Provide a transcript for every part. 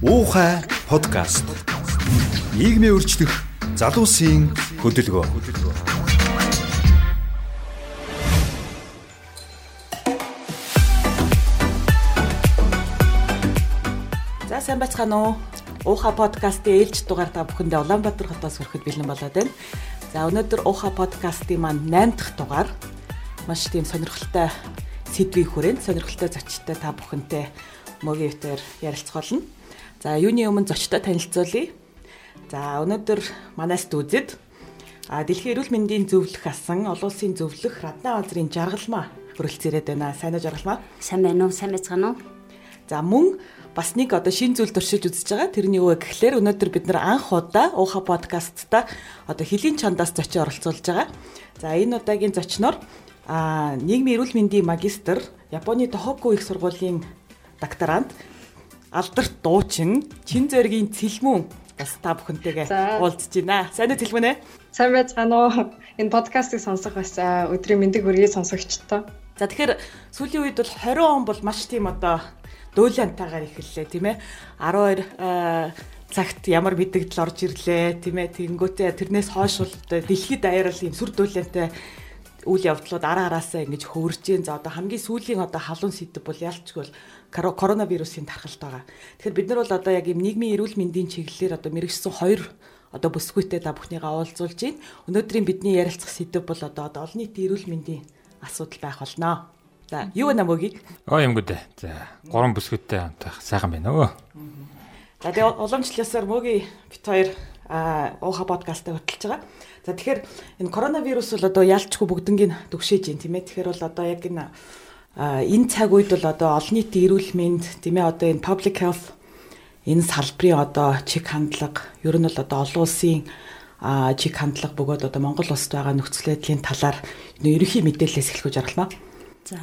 Уухай подкаст. Нийгмийн өөрчлөх залуусын хөдөлгөөн. За сайн байцгаана уу? Ууха подкастын ээлж дугаар та бүхэндээ Улаанбаатар хотоос хүрэхэд бэлэн болоод байна. За өнөөдөр Ууха подкастын маань 8 дахь дугаар маш тийм сонирхолтой сэдвийн хүрээнд сонирхолтой зочтой та бүхэнтэй мөгийвтер ярилцах болно. За юуны өмнө зочтой танилцуулъя. За өнөөдөр манаас дүүзэд а дэлхийн эрүүл мэндийн зөвлөх асан олон улсын зөвлөх радна газрын жаргалмаа хүрэлцээрээд байна. Сайн уу жаргалмаа? Сайн байна уу? Сайн байцгаана уу? За мөн бас нэг одоо шин зүйл туршиж үзэж байгаа. Тэрний юу вэ гэхлээр өнөөдөр бид нар анх удаа ууха подкастта одоо хөлийн чандаас зочин оролцуулж байгаа. За энэ удаагийн зочноор а нийгмийн эрүүл мэндийн магистр, Японы Тохоку их сургуулийн докторант, алдарт дуучин, чин зөргийн цэлмүн бас та бүхэнтэйгээ уулзж байна. Сайн уу цэлмүн ээ? Сайн байцгаана уу? Энэ подкастыг сонсох бас өдрийн мэндийг хүргэе сонсогчдоо. За тэгэхээр сүүлийн үед бол 20 он бол маш тийм одоо дуулантайгаар эхэллээ тийм ээ 12 цагт ямар мэдэгдэл орж ирлээ тийм ээ тэгэнгүүтээ тэрнээс хойш бол дэлхийд даяарал ийм сүр дуулантай үйл явдлууд араа араасаа ингэж хөвөрж гин за одоо хамгийн сүүлийн одоо халуун сэдв бол ялчгүй бол коронавирусын тархалт байгаа. Тэгэхээр бид нар бол одоо яг ийм нийгмийн эрүүл мэндийн чиглэлээр одоо мэрэгсэн хоёр одоо бүсгүйтэй та бүхнийгээ уулзуулж байна. Өнөөдрийн бидний ярилцах сэдв бол одоо олон нийтийн эрүүл мэндийн асуудал байх болноо. За, юу вэ намуугийг? Оо юм гүдэ. За, гурван бүсгүйтэй хамтах сайхан байна өө. За, тэгээ уламжлалсаар мөгийн бит хоёр а ууха подкастаа хөтлөж байгаа. За тэгэхээр энэ коронавирус бол одоо ялчгүй бүгднийг төгшөөж байна тийм ээ. Тэгэхээр бол одоо яг энэ энэ цаг үед бол одоо олон нийтийн эрүүл мэнд тийм ээ одоо энэ public health энэ салбарын одоо чиг хандлага ер нь бол одоо олон улсын чиг хандлага бөгөөд одоо Монгол улсад байгаа нөхцөл байдлын талаар ерөнхий мэдээлэлээс эхлэх жаргалмаа. За.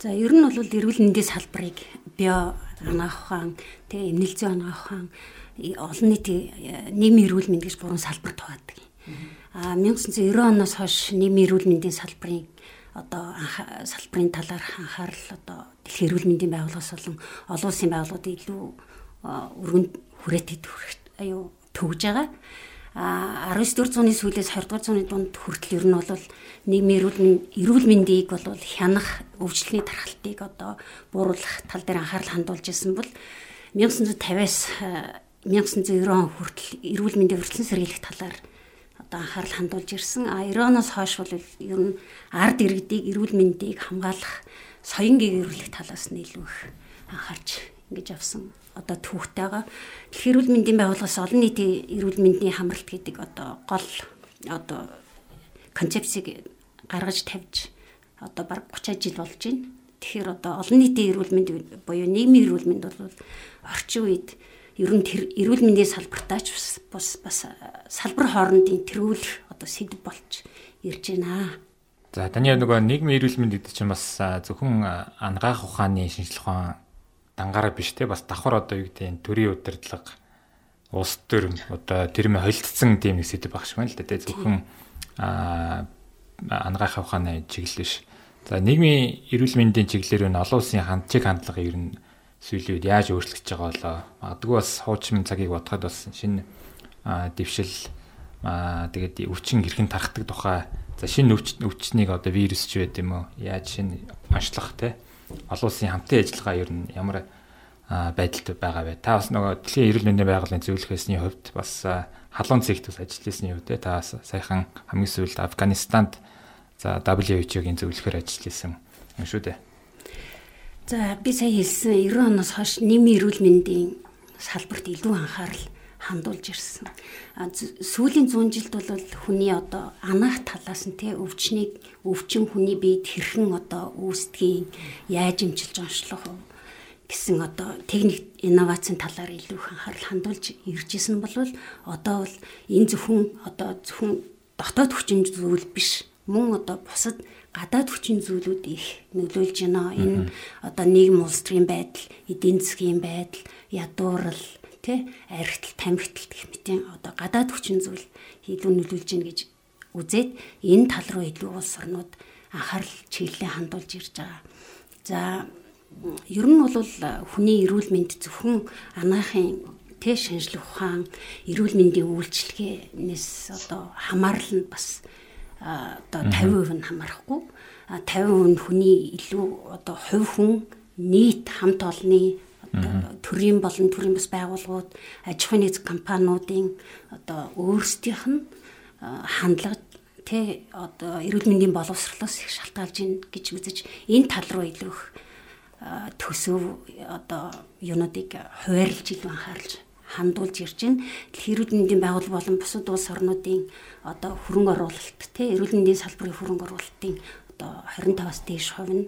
За ер нь бол эрүүл мэндийн салбарыг био анаах ухаан, тэгээ эмнэлэг зүйн анаах ухаан, олон нийтийн нийгмийн эрүүл мэнд гэж гурван салбарт хаваадаг. А 1990 оноос хойш нийгмийн эрүүл мэндийн салбарын одоо салбарын талаар анхаарал одоо дэлхийн эрүүл мэндийн байгууллагаас болон олон улсын байгууллагууд илүү өргөнд хүрээтэд аюу төгж байгаа. А 19-р зууны сүүлээс 20-р зууны дунд хүртэл ер нь бол нийгмийн эрүүл мэндийг бол хянах өвчлөлийн тархалтыг одоо бууруулах тал дээр анхаарал хандуулж исэн бол 1950-аас 1990 он хүртэл эрүүл мэндийн хүртэлсэн сэргийлэх талаар одоо анхаарал хандуулж ирсэн. А 90 оноос хойш бол ер нь ард иргэдийг эрүүл мэндийг хамгаалах соён гэрүүлэх талаас нь илүү их анхаарч ингэж авсан одоо түүхтэйгаа дэлхийн эрүүл мэндийн байгууллагаас олон нийтийн эрүүл мэндийн хамралт гэдэг одоо гол одоо концепцийг гаргаж тавьж одоо баг 30 жил болж байна. Тэгэхээр одоо олон нийтийн эрүүл мэнд буюу нийгмийн эрүүл мэнд бол орчин үед ер нь тэр эрүүл мэндийн салбартаач бас бас салбар хоорондын тэргүүл одоо сэдв болж ирж байна. За таны нөгөө нийгмийн эрүүл мэнд гэдэг чинь бас зөвхөн ангаах ухааны шинжилгээ ухаан дангаараа биш те бас давхар одоо юу гэдэг төрийн удирдлага улс төр одоо тэрмэ холилдсон тийм нэг сэдв багш байна л да те зөвхөн ангаах ухааны чиглэл биш. За нийгмийн эрүүл мэндийн чиглэлээр нь олон улсын хандчиг хандлага ер нь сүүлийн үед яаж өөрчлөгдөж байгаа болоо. Магадгүй бас хуучин цагийг бодоход бас шинэ дэвшил тэгээд өвчин хэрхэн тархдаг тухай за шинэ өвчнийг одоо вирус ч байд юм уу яаж шинэ онцлох те олон улсын хамтын ажиллагаа ер нь ямар байдалд байгаа вэ? Та бас нөгөө дэлхийн эрүүл мэндийн байгууллагын зөвлөхөөсний хувьд бас халуун цэгт бас ажиллаж ирсний юу те та саяхан хамгийн сүүлд Афганистанд за WHO-гийн зөвлөхөөр ажиллаж ирсэн юм шүү дээ. За би сая хэлсэн 90 оноос хойш нийгмийн эрүүл мэндийн салбарт илүү анхаарал хандуулж ирсэн. Сүүлийн 100 жилд бол хүний одоо анаах талаас нь те өвчнийг өвчин хүний биед хэрхэн одоо үүсдгийг яаж имчилж онцлох гэсэн одоо техник инновацийн талаар илүү их анхаарал хандуулж ирж исэн бол одоо бол энэ зөвхөн одоо зөвхөн дотоод хүчин зүйл биш мөн одоо бусад гадаад хүчин зүйлүүд их нөлөөлж байна. Энэ одоо нийгэм улс төрийн байдал, эдийн засгийн байдал, ядуурл тий архитал тамхитал гэх мэтийн одоо гадаад хүчин зүйл илүү нөлөөлж гин гэж үзээд энэ тал руу илүү улс орнууд анхаарал чиглэлээ хандуулж ирж байгаа. За ер нь бол хүний эрүүл мэнд зөвхөн анаахын тэ шинжлэх ухаан эрүүл мэндийн үйлчилгээнээс одоо хамаарал нь бас одоо 50% нь хамаарахгүй. 50% нь хүний илүү одоо хувь хүн нийт хамт олонны төрийн болон төрийн бас байгууллагууд аж ахуйн нэгж компаниудын одоо өөрсдийнх нь хандлага тэ одоо эрүүл мэндийн боловсролоос их шалтгаалж ийн гэж үзэж энэ тал руу илүү их төсөв одоо юунуудыг хуваарлж илүү анхаарч хандуулж ирж байна. Эрүүл мэндийн байгууллага болон бусад улс орнуудын одоо хөрөнгө оруулалт тий эрүүл мэндийн салбарын хөрөнгө оруулалтын одоо 25-аас дээш хувь нь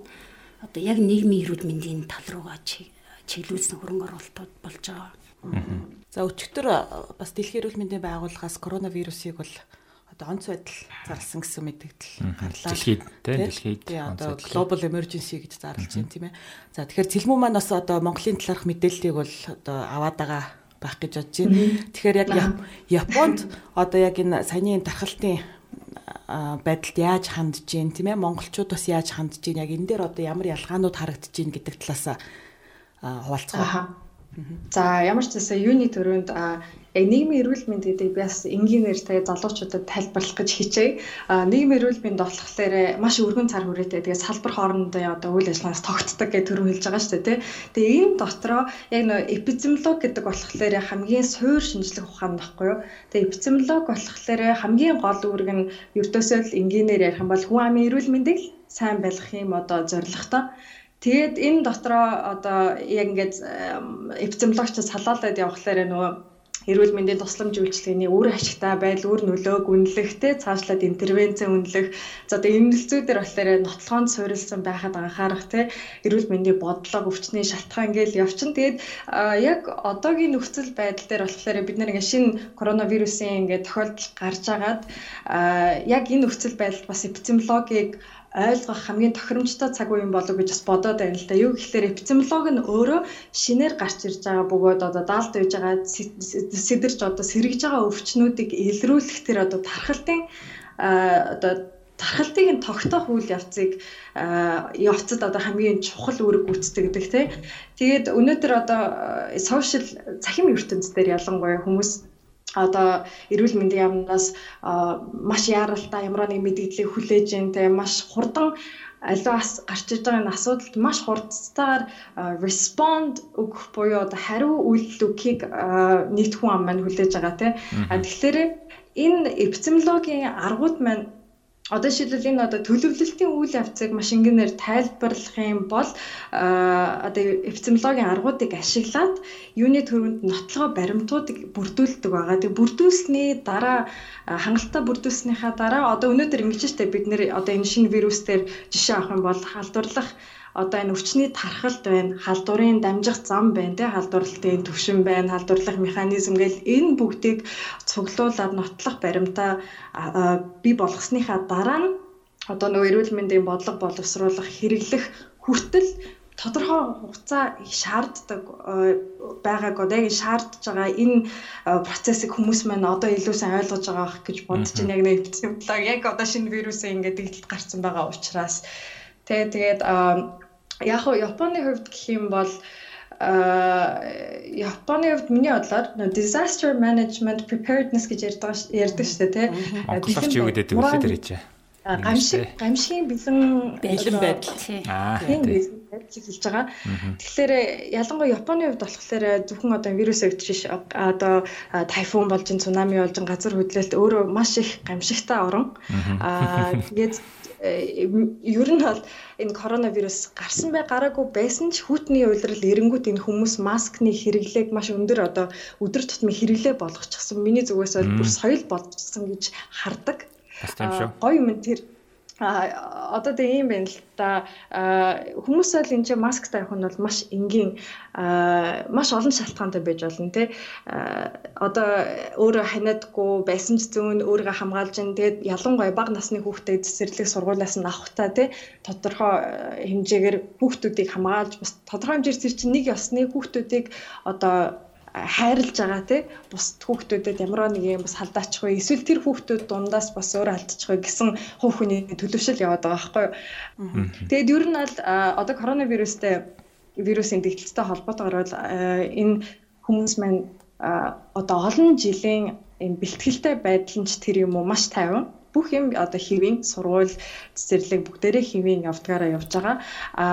одоо яг нийгмийн эрүүл мэндийн тал руугаа чиглүүлсэн хөрөнгө оруулалтууд болж байгаа. За өчигдөр бас дэлхийн эрүүл мэндийн байгууллагаас коронавирусыг бол одоо онц байдал зарласан гэсэн мэдээлэл гарлаа. Дэлхийд тийм дэлхийд одоо global emergency гэж зарлж байна тийм ээ. За тэгэхээр цэлмүү маань бас одоо Монголын талаарх мэдээллийг бол одоо аваад байгаа байх гэж бодож байна. Тэгэхээр яг Японд одоо яг энэ саяны тархалтын байдалд яаж хандж гин тийм ээ? Монголчууд бас яаж хандж гин яг энэ дээр одоо ямар ялгаанууд харагдаж гин гэдэг талаас хуваалцгаа. За ямар ч зүйлсээ юуны төрөнд яг нийгмийн эрүүл мэнд гэдэг би бас энгийнээр тэгээ залуучуудад тайлбарлах гэж хичээе. Нийгмийн эрүүл мэнд болохоор маш өргөн цар хүрээтэй. Тэгээ салбар хоорондоо одоо үйл ажиллагаанаас тогтдог гэж төрөв хэлж байгаа шүү дээ. Тэгээ энэ дотроо яг нөө эпидемиолог гэдэг болохоор хамгийн суур шинжлэх ухаан баггүй юу. Тэгээ эпидемиолог болохоор хамгийн гол үүрэг нь ердөөсөө л энгийнээр ярих юм бол хүн амын эрүүл мэндийг сайн байлгах юм одоо зорилготой. Тэгээд энэ дотроо одоо яг ингээд эпидемиологч салаалаад явхлаарэ нөгөө эрүүл мэндийн тусламж үйлчилгээний үр ашигтай байдал, үр нөлөөг үнэлэхтэй цаашлаад интервенц үнэлэх. За одоо энэ нөлцүүдээр болохоор нотлохонд суурилсан байхад анхаарах те эрүүл мэндийн бодлого, өвчтний шалтгаан ингээл явчин. Тэгээд яг одоогийн нөхцөл байдал дээр болохоор бид нэг шинэ коронавирусын ингээд тохиолдол гарч агаад яг энэ нөхцөл байдалд бас эпидемиологийг ойлгох хамгийн тохиромжтой цаг үе болов гэж бас бодоод байна л да. Юу гэхээр эпидемиолог нь өөрөө шинээр гарч ирж байгаа бөгөөд одоо даалт үйж байгаа сэтэрч одоо сэргэж байгаа өвчнүүдийг илрүүлэх тэр одоо тархалтын одоо тархалтыг нь тогтоох үйл явцыг явцад одоо хамгийн чухал үүрэг гүйцэтгэдэг тий. Тэгээд өнөөдөр одоо сошиал цахим ертөнцийн дээр ялангуяа хүмүүс одоо эрүүл мэндийн яамнаас маш яаралтай ямар нэг мэдээллийг хүлээж ин тэ маш хурдан аливаа гарч иж байгаа энэ асуудалд маш хурдтайгаар respond өгөх буюу одоо хариу үйлдэл өгөхийг нийт хүн ам маань хүлээж байгаа тийм. Тэгэхээр энэ эпидемиологийн аргууд маань одоо шийдвэл энэ одоо төлөвлөлтийн үйл явцыг маш энгийнээр тайлбарлах юм бол одоо эпидемиологийн аргуудыг ашиглаад юуны төрөнд нотлогоо баримтуудыг бүрдүүлдэг байгаа. Тэг бүрдүүлсний дараа хангалттай бүрдүүлснийхаа дараа одоо өнөөдөр ингэж штэ бид нэр одоо энэ шинэ вирусээр жишээ авах юм бол халдварлах одоо энэ өвчний тархалт байна, халдварын дамжих зам байна, тий халдварлалтын төвшин байна, халдварлах механизм гэл энэ бүгдийг цуглуулад нотлох баримтаа бий болгосныхаа дараа нь одоо нөгөө эрүүл мэндийн бодлого боловсруулах хэрэглэх хүртэл тодорхой хугацаа шаарддаг байгааг одоо яг шаардж байгаа энэ процессыг хүмүүс маань одоо илүү сайн ойлгож байгаа гэж бодож байна. Яг нэг симптом яг одоо шинэ вирусын ингээд дэгдэлт гарсан байгаа учраас. Тэгээ тэгээд яг хоо Японы хувьд гэх юм бол а Японы хувьд миний бодлоор disaster management preparedness гэж ярьдаг ярьдаг шүү дээ тий. Монголч юу гэдэг вэ тэр хийж. Гамшиг гамшигын бэлэн бэлэн байдал тий. Тийм бэлэн байдал хэлж байгаа. Тэгэхээр ялангуяа Японы хувьд болохоор зөвхөн одоо вирус өвчриш одоо тайфун болж, цунами болж, газар хөдлөлт өөрөө маш их гамшигтай орон. Аа тэгээд ер нь бол энэ коронавирус гарсан бай гараагүй байсан ч хүйтний уйлрал эренгүүт энэ хүмүүс маскны хэрэглээг маш өндөр одоо өдөр тутмын хэрэглээ болгочихсон. Миний зүгээс бол бүр соёл болгочихсон гэж хардаг. Гоё юм тэр А одоо тэг юм байна л та. Хүмүүс бол энэ чинь маск тавих нь бол маш энгийн маш олон шалтгаантай байж болно те. Одоо өөрөө ханиадгүй байсан ч зүүн өөрийгөө хамгаалж ин тэгээд ялангуяа бага насны хүүхдэд цэцэрлэг сургуулиас нь авахтаа те. Тодорхой хэмжээгээр хүүхдүүдийг хамгаалж бас тодорхой хэмжээр чинь нэг ёсны хүүхдүүдийг одоо хайрлаж байгаа тий бус хүүхдүүдэд ямар нэг юм бас халдаачих вэ? Эсвэл тэр хүүхдүүд дундаас бас өөр алдчих вэ гэсэн хувь хүний төлөвшөл яваад байгаа байхгүй юу. Тэгэд ер нь аль одоо коронавирустэй вирусын дэгдэлтэй холбоотойгоор энэ хүмүүс маань одоо олон жилийн энэ бэлтгэлтэй байдал нь ч тэр юм уу маш тайван. Бүх юм одоо хэвийн сургууль цэцэрлэг бүгдээрээ хэвийн явдгаараа явж байгаа. А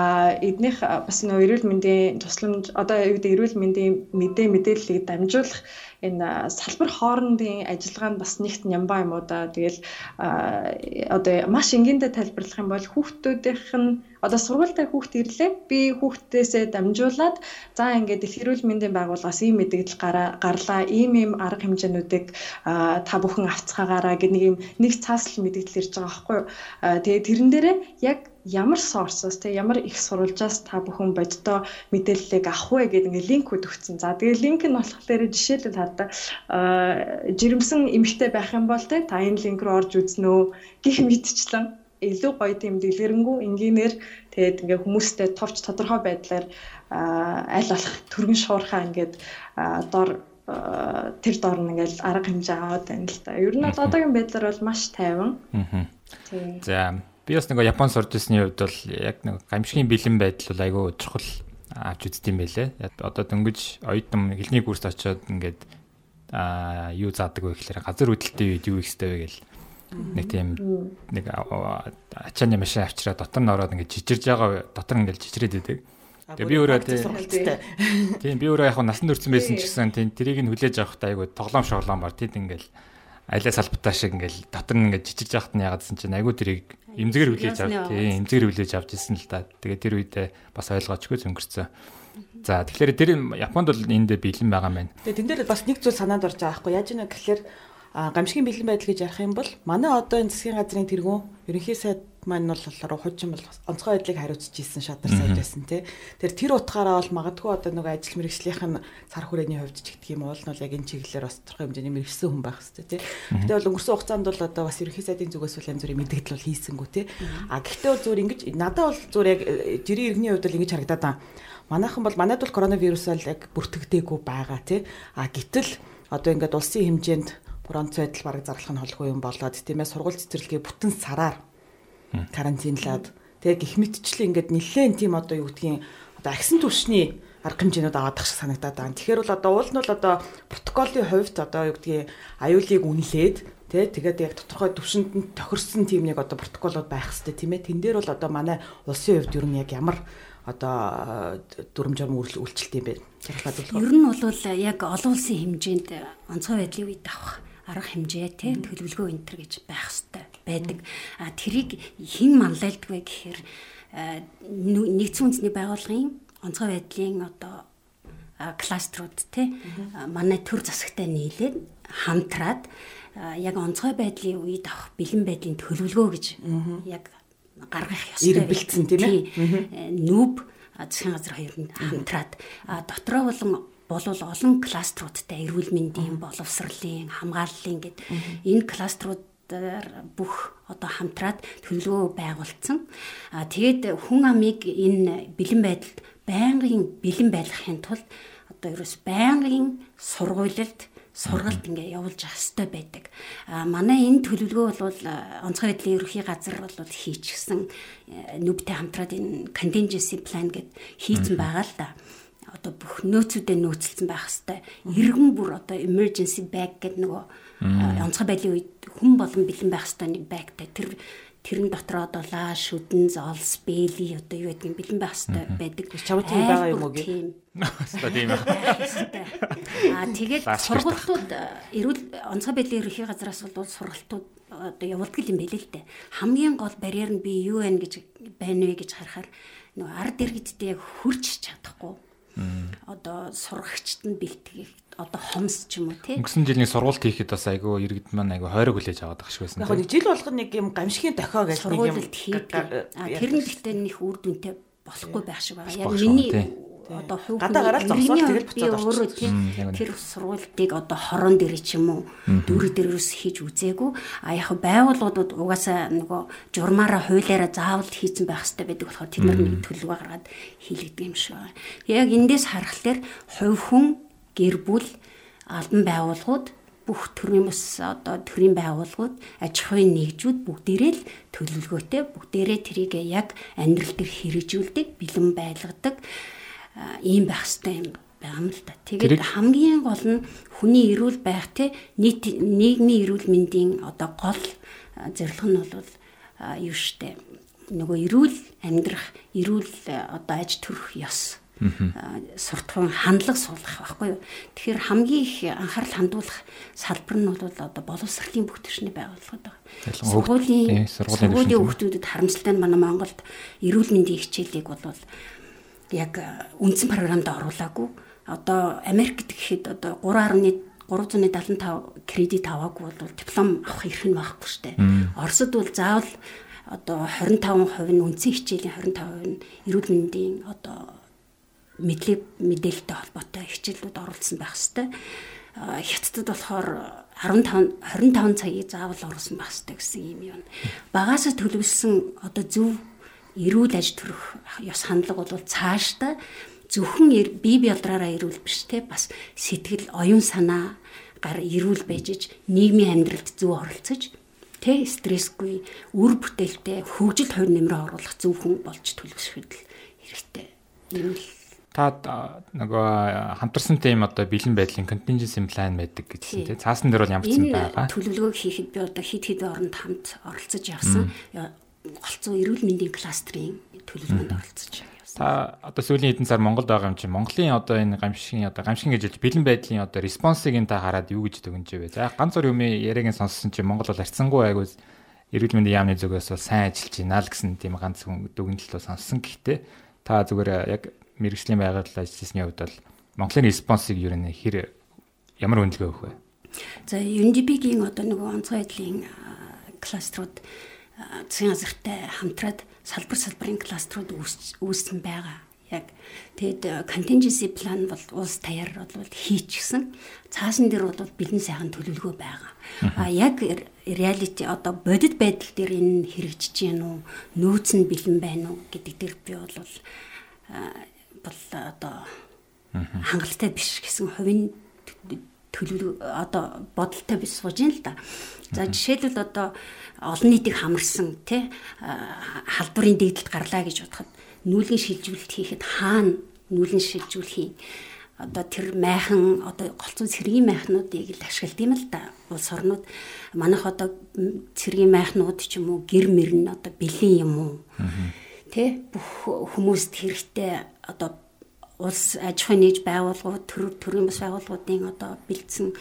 эднийх бас нөө эрүүл мэндийн тусламж одоо юу гэдэг эрүүл мэндийн мэдээ мэдээллийг дамжуулах энэ салбар хоорондын ажиллагаа нь бас нэгт нямбаа юм уу да. Тэгэл одоо маш энгийдээ тайлбарлах юм бол хүүхдүүдийнх нь одоо сургуультай хүүхд ирлээ. Би хүүхдээсээ дамжуулаад за ингээд их эрүүл мэндийн байгууллагаас ийм мэдээлэл гарлаа. Ийм ийм арга хэмжээнүүдийг та бүхэн авцгаагаараа гэх нэг юм нэг цааслал мэдээлэл ирж байгаа байхгүй юу. Тэгээ тэрэн дээрээ яг ямар sources те ямар их сурвалжаас та бүхэн бодитоо мэдээллийг авах вэ гэдэг ингээ линкүүд өгсөн. За тэгээ линк нь болохоор жишээлбэл хадаа жирэмсэн эмэгтэй байх юм бол те та энэ линк руу орж үзнэ гэх мэтчлэн илүү гоё тийм дэлгэрэнгүй энгийнээр тэгээд ингээ хүмүүстэй товч тодорхой байдлаар аль болох төргөн шуурхаа ингээд дор тэр дор нь ингээл арга хэмжээ аваад байна л та. Ер нь одоогийн байдлаар бол маш тайван. Аа. За би бас нэг Япон сурж ирсний хувьд бол яг нэг гамшигын бэлэн байдал бол айгүй чухал авч үзт юм байлээ. Одоо дөнгөж оюутан хэлний курст очиод ингээд аа юу заадаг вэ гэхээр газар хөдлөлтийн үед юу их хэвтэй вэ гэл. Нэг тийм нэг ачааны машин авчираа дотор нь ороод ингээд жижирж байгаа дотор ингээд жижирээд идэг. Тэгээ би өөрөө тийм би өөрөө яг насан турсан байсан ч гэсэн тийм тэрийг нь хүлээж авах тайгуу тоглоом шоглоом бар тийм ингээд алиа салбатаа шиг ингээд дотор нь ингээд жижирж яхад нь ягаадсэн чинь айгуу тэрийг эмзэгэр хүлээж авч тийм эмзэгэр хүлээж авч ирсэн л та. Тэгээ тэр үедээ бас ойлгоочгүй зөнгөрсөн. За тэгэхээр тэр Японд бол энд бэлэн байгаа мэн. Тэгээ тэн дээр бас нэг зүйл санаанд орж байгаа байхгүй яаж юм гэхээр гамшигын бэлэн байдал гэж ярих юм бол манай одоо энэ засгийн газрын тэргүүн ерөнхий сайд маань бол болохоор хуучин бол онцгой байдлыг хариуцж ийсэн шадар сайд байсан тий. Тэр тэр утгаараа бол магадгүй одоо нөгөө ажил мэргэжлийнх нь цар хүрээний хувьд ч гэх юм уул нь яг энэ чиглэлээр бас тодорхой хэмжээний мэргэжсэн хүн байх хэрэгтэй тий. Гэтэ бол өнгөрсөн хугацаанд бол одоо бас ерөнхий сайдын зүгээс бол янз бүрийн мэдээлэл бол хийсэнгүү тий. А гэхдээ бол зүгээр ингэж надад бол зүгээр яг жирийн иргэний хувьд бол ингэж харагдаад байна. Манайхан бол манайд бол коронавирус бол яг бүртгэдэггүй байгаа тий. А гэтэл одоо ингээд улсын хэмжээнд бүр онц байдал бараг зарлах нь холгүй юм болоод тийм ээ сургууль цэцэрлэгээ бүтэн сараар карантинлаад тэгээ гих мэтчлээ ингээд нэлээд тийм одоо юу гэдгийг одоо агсан түвшний арга хэмжээнүүд аваадах шиг санагдаад байна. Тэгэхээр бол одоо уул нь бол одоо протоколын хувьд одоо юу гэдгийг аюулыг үнэлээд тий тэгээд яг тодорхой төвшөнд нь тохирсон тийм нэг одоо протоколууд байх хэрэгтэй тийм ээ. Тэн дээр бол одоо манай улсын хувьд ер нь яг ямар одоо дүрм журм үйлчлэлт юм бэ? Ер нь бол яг олон улсын хэмжээнд онцгой байдлын үед авах арга хэмжээ те төлөвлөгөө энтер гэж байх хэрэгтэй байдаг. А тэрийг хэн манлайлдаг вэ гэхээр нэгдсэн үндэсний байгууллагын онцгой байдлын одоо кластерууд те манай төр засагтай нийлээд хамтраад яг онцгой байдлын үед авах бэлэн байдлын төлөвлөгөө гэж яг гаргах ёстой бэлдсэн тийм ээ? Нүүб засгийн газар хоёр нь хамтраад. Дотроо болон болвол олон кластеруудтай эрүүл мэндийн боловсролын хамгааллын гэд. Энэ кластерууд бүх одоо хамтраад төлөвлөгөө байгуулсан. А тэгээд хүн амыг энэ бэлэн байдалд байнгын бэлэн байлгахын тулд одоо ерөөс байнгын сургуйлалд сургалт ингээ явуулж явах хэрэгтэй байдаг. А манай энэ төлөвлөгөө бол онцгой байдлын ерөнхий газар бол хийчихсэн нүбтэй хамтраад энэ contingency plan гэд хийцэн байгаа л да одоо бүх нөөцүүдэд нөөцлөсөн байх хэвээр иргэн бүр одоо emergency bag гэдэг нөгөө онцгой байдлын үед хүн болон бэлэн байх хэвээр нэг багтай тэр тэрэн дотор одоо лааш, шүдэн, золс, бэли одоо юу гэдгийг бэлэн байх хэвээр байдаг. Чамд тийм байгаа юм уу гээ? Хэвээ тийм байна. Аа тэгээд сургалтууд эрүүл онцгой байдлын ерөнхий газраас бол сургалтууд одоо явуулдаг юм байл л дээ. Хамгийн гол барьер нь би юу вэ гэж байна вэ гэж харахаар нөгөө ард иргэдтэй яг хурч чадахгүй одоо сурагчд нь бэлтгэх одоо хомс ч юм уу тий. Өнгөрсөн жилийн сургууль хийхэд бас айгүй иргэд маань айгүй хойрог хүлээж аваад багш байсан. Яг нэг жил болгоно нэг юм гамшигын дохио гэж нэг юм хийдэг. Тэр нь гэхдээ нэг үр дүнтэй болохгүй байх шиг байгаа. Яг миний одоо хувь гадаа гараад зогсоод тэгэл буцаад тийм тэр сургуультыг одоо хорон дээр ч юм уу дүүрэг дээрээс хийж үзээгүй. А яг байгууллагуудад угаасаа нөгөө журмаараа хуулиараа заавал хийцэн байх хэрэгтэй байдаг болохоор тэд нар нэг төлөвөө гаргаад хийлэгдэг юм шиг байна. Яг эндээс харахаар хувь хүн гэр бүл албан байгууллагууд бүх төрлийн бас одоо төрийн байгууллагууд аж ахуйн нэгжүүд бүгдээрээ л төлөвлөгөөтэй бүгдээрээ тэрийг яг амьдрал дээр хэрэгжүүлдэг, бэлэн байлгадаг ийм байх хэрэгтэй юм байгаа юм л да. Тэгээд хамгийн гол нь хүний эрүүл байх те нийт нийгмийн эрүүл мэндийн одоо гол зорилго нь бол юу штэ нөгөө эрүүл амьдрах эрүүл одоо аж төрөх ёс суртахуун хандлага суулгах байхгүй юу. Тэгэхээр хамгийн их анхаарал хандуулах салбар нь бол одоо боловсролын бүх түвшний байгууллагууд байна. Сургуулийн сургуулийн хүүхдүүдэд харамсалтай нь манай Монголд эрүүл мэндийн хичээлийг бол яг үндсэн програмд оруулаагүй. Одоо Америк гэхэд одоо 3.1 375 кредит аваагүй бол диплом авах эрх нь байхгүй шүү дээ. Оросд бол заавал одоо 25% нь үндсэн хичээлийн 25% нь эрүүл мэндийн одоо мэдлэг мэдээлэлтэй холбоотой хичээлүүд оруулсан байх хэвээр. Хятадд болохоор 15 25 цагийг заавал оруулсан байх хэвээр гэсэн юм юм. Багаас төлөвлөсөн одоо зөв эрүүл аж төрөх ёс хандлага бол цаашдаа зөвхөн бие биедраараа эрүүл биш те бас сэтгэл оюун санаа гар эрүүл байж нийгмийн амьдралд зөв оролцож тэ стрессгүй үр бүтээлтэй хөгжил хувь нэмрээ оруулах зөв хүн болж төлөвшөхөд хэрэгтэй. Ийм л та нөгөө хамтарсан тим одоо бэлэн байдлын contingency plan байдаг гэсэн тийм цаасан дээр бол ямар ч юм байгаа. Төлөвлөгөө хийхэд би одоо хид хид оронд хамт оролцож явсан. Голцоо эрүүл мэндийн кластерын төлөвлөгөөнд оролцож явсан. Та одоо сүүлийн хэдэн сар Монголд байгаа юм чи Монголын одоо энэ гамшигын одоо гамшигын гэж бэлэн байдлын одоо респонсыг та хараад юу гэж дүгнэж вэ? За ганц зур юмыг яриагийн сонссон чи Монгол бол харьцангуй айгуу эрүүл мэндийн яамны зүгээс бол сайн ажиллаж байна л гэсэн тийм ганц хүн дүгнэлт сонссон. Гэхдээ та зүгээр яг мэрэгжлийн байгууллага ажилласны хувьд бол Монголын респонсыг ер нь хэр ямар үнэлгээ өгөх вэ? За UNDP-гийн одоо нөгөө онцгой байдлын кластерууд засгийн газартай хамтраад салбар салбарын кластерууд үүссэн байгаа. Яг тэгэд contingency plan бол улс таяар бол хийчихсэн. Цаасан дээр бол бэлэн сайхан төлөвлөгөө байгаа. А яг reality одоо бодит байдал дээр энэ хэрэгжиж гин үү, нөөц нь бэлэн байна уу гэдэг дээр би бол бол одоо хангалттай биш гэсэн хувийн төлөв одоо бодолтой биш сууж ин л да. За жишээлбэл одоо олон нийтийг хамарсан тий халдварын дэгдэлд гарлаа гэж бодоход нүүлгэн шилжүүлэлт хийхэд хаана нүүлгэн шилжүүлэх юм одоо тэр майхан одоо голцон цэргийн майхнуудыг л ашигладаг юм л да. Улс орнууд манайх одоо цэргийн майхнууд ч юм уу гэр мөрн одоо бэлэн юм уу? Тэ бүх хүмүүст хэрэгтэй одоо улс аж ахуйн нэгж байгууллагууд төр төрийн бас байгууллагуудын одоо бэлдсэн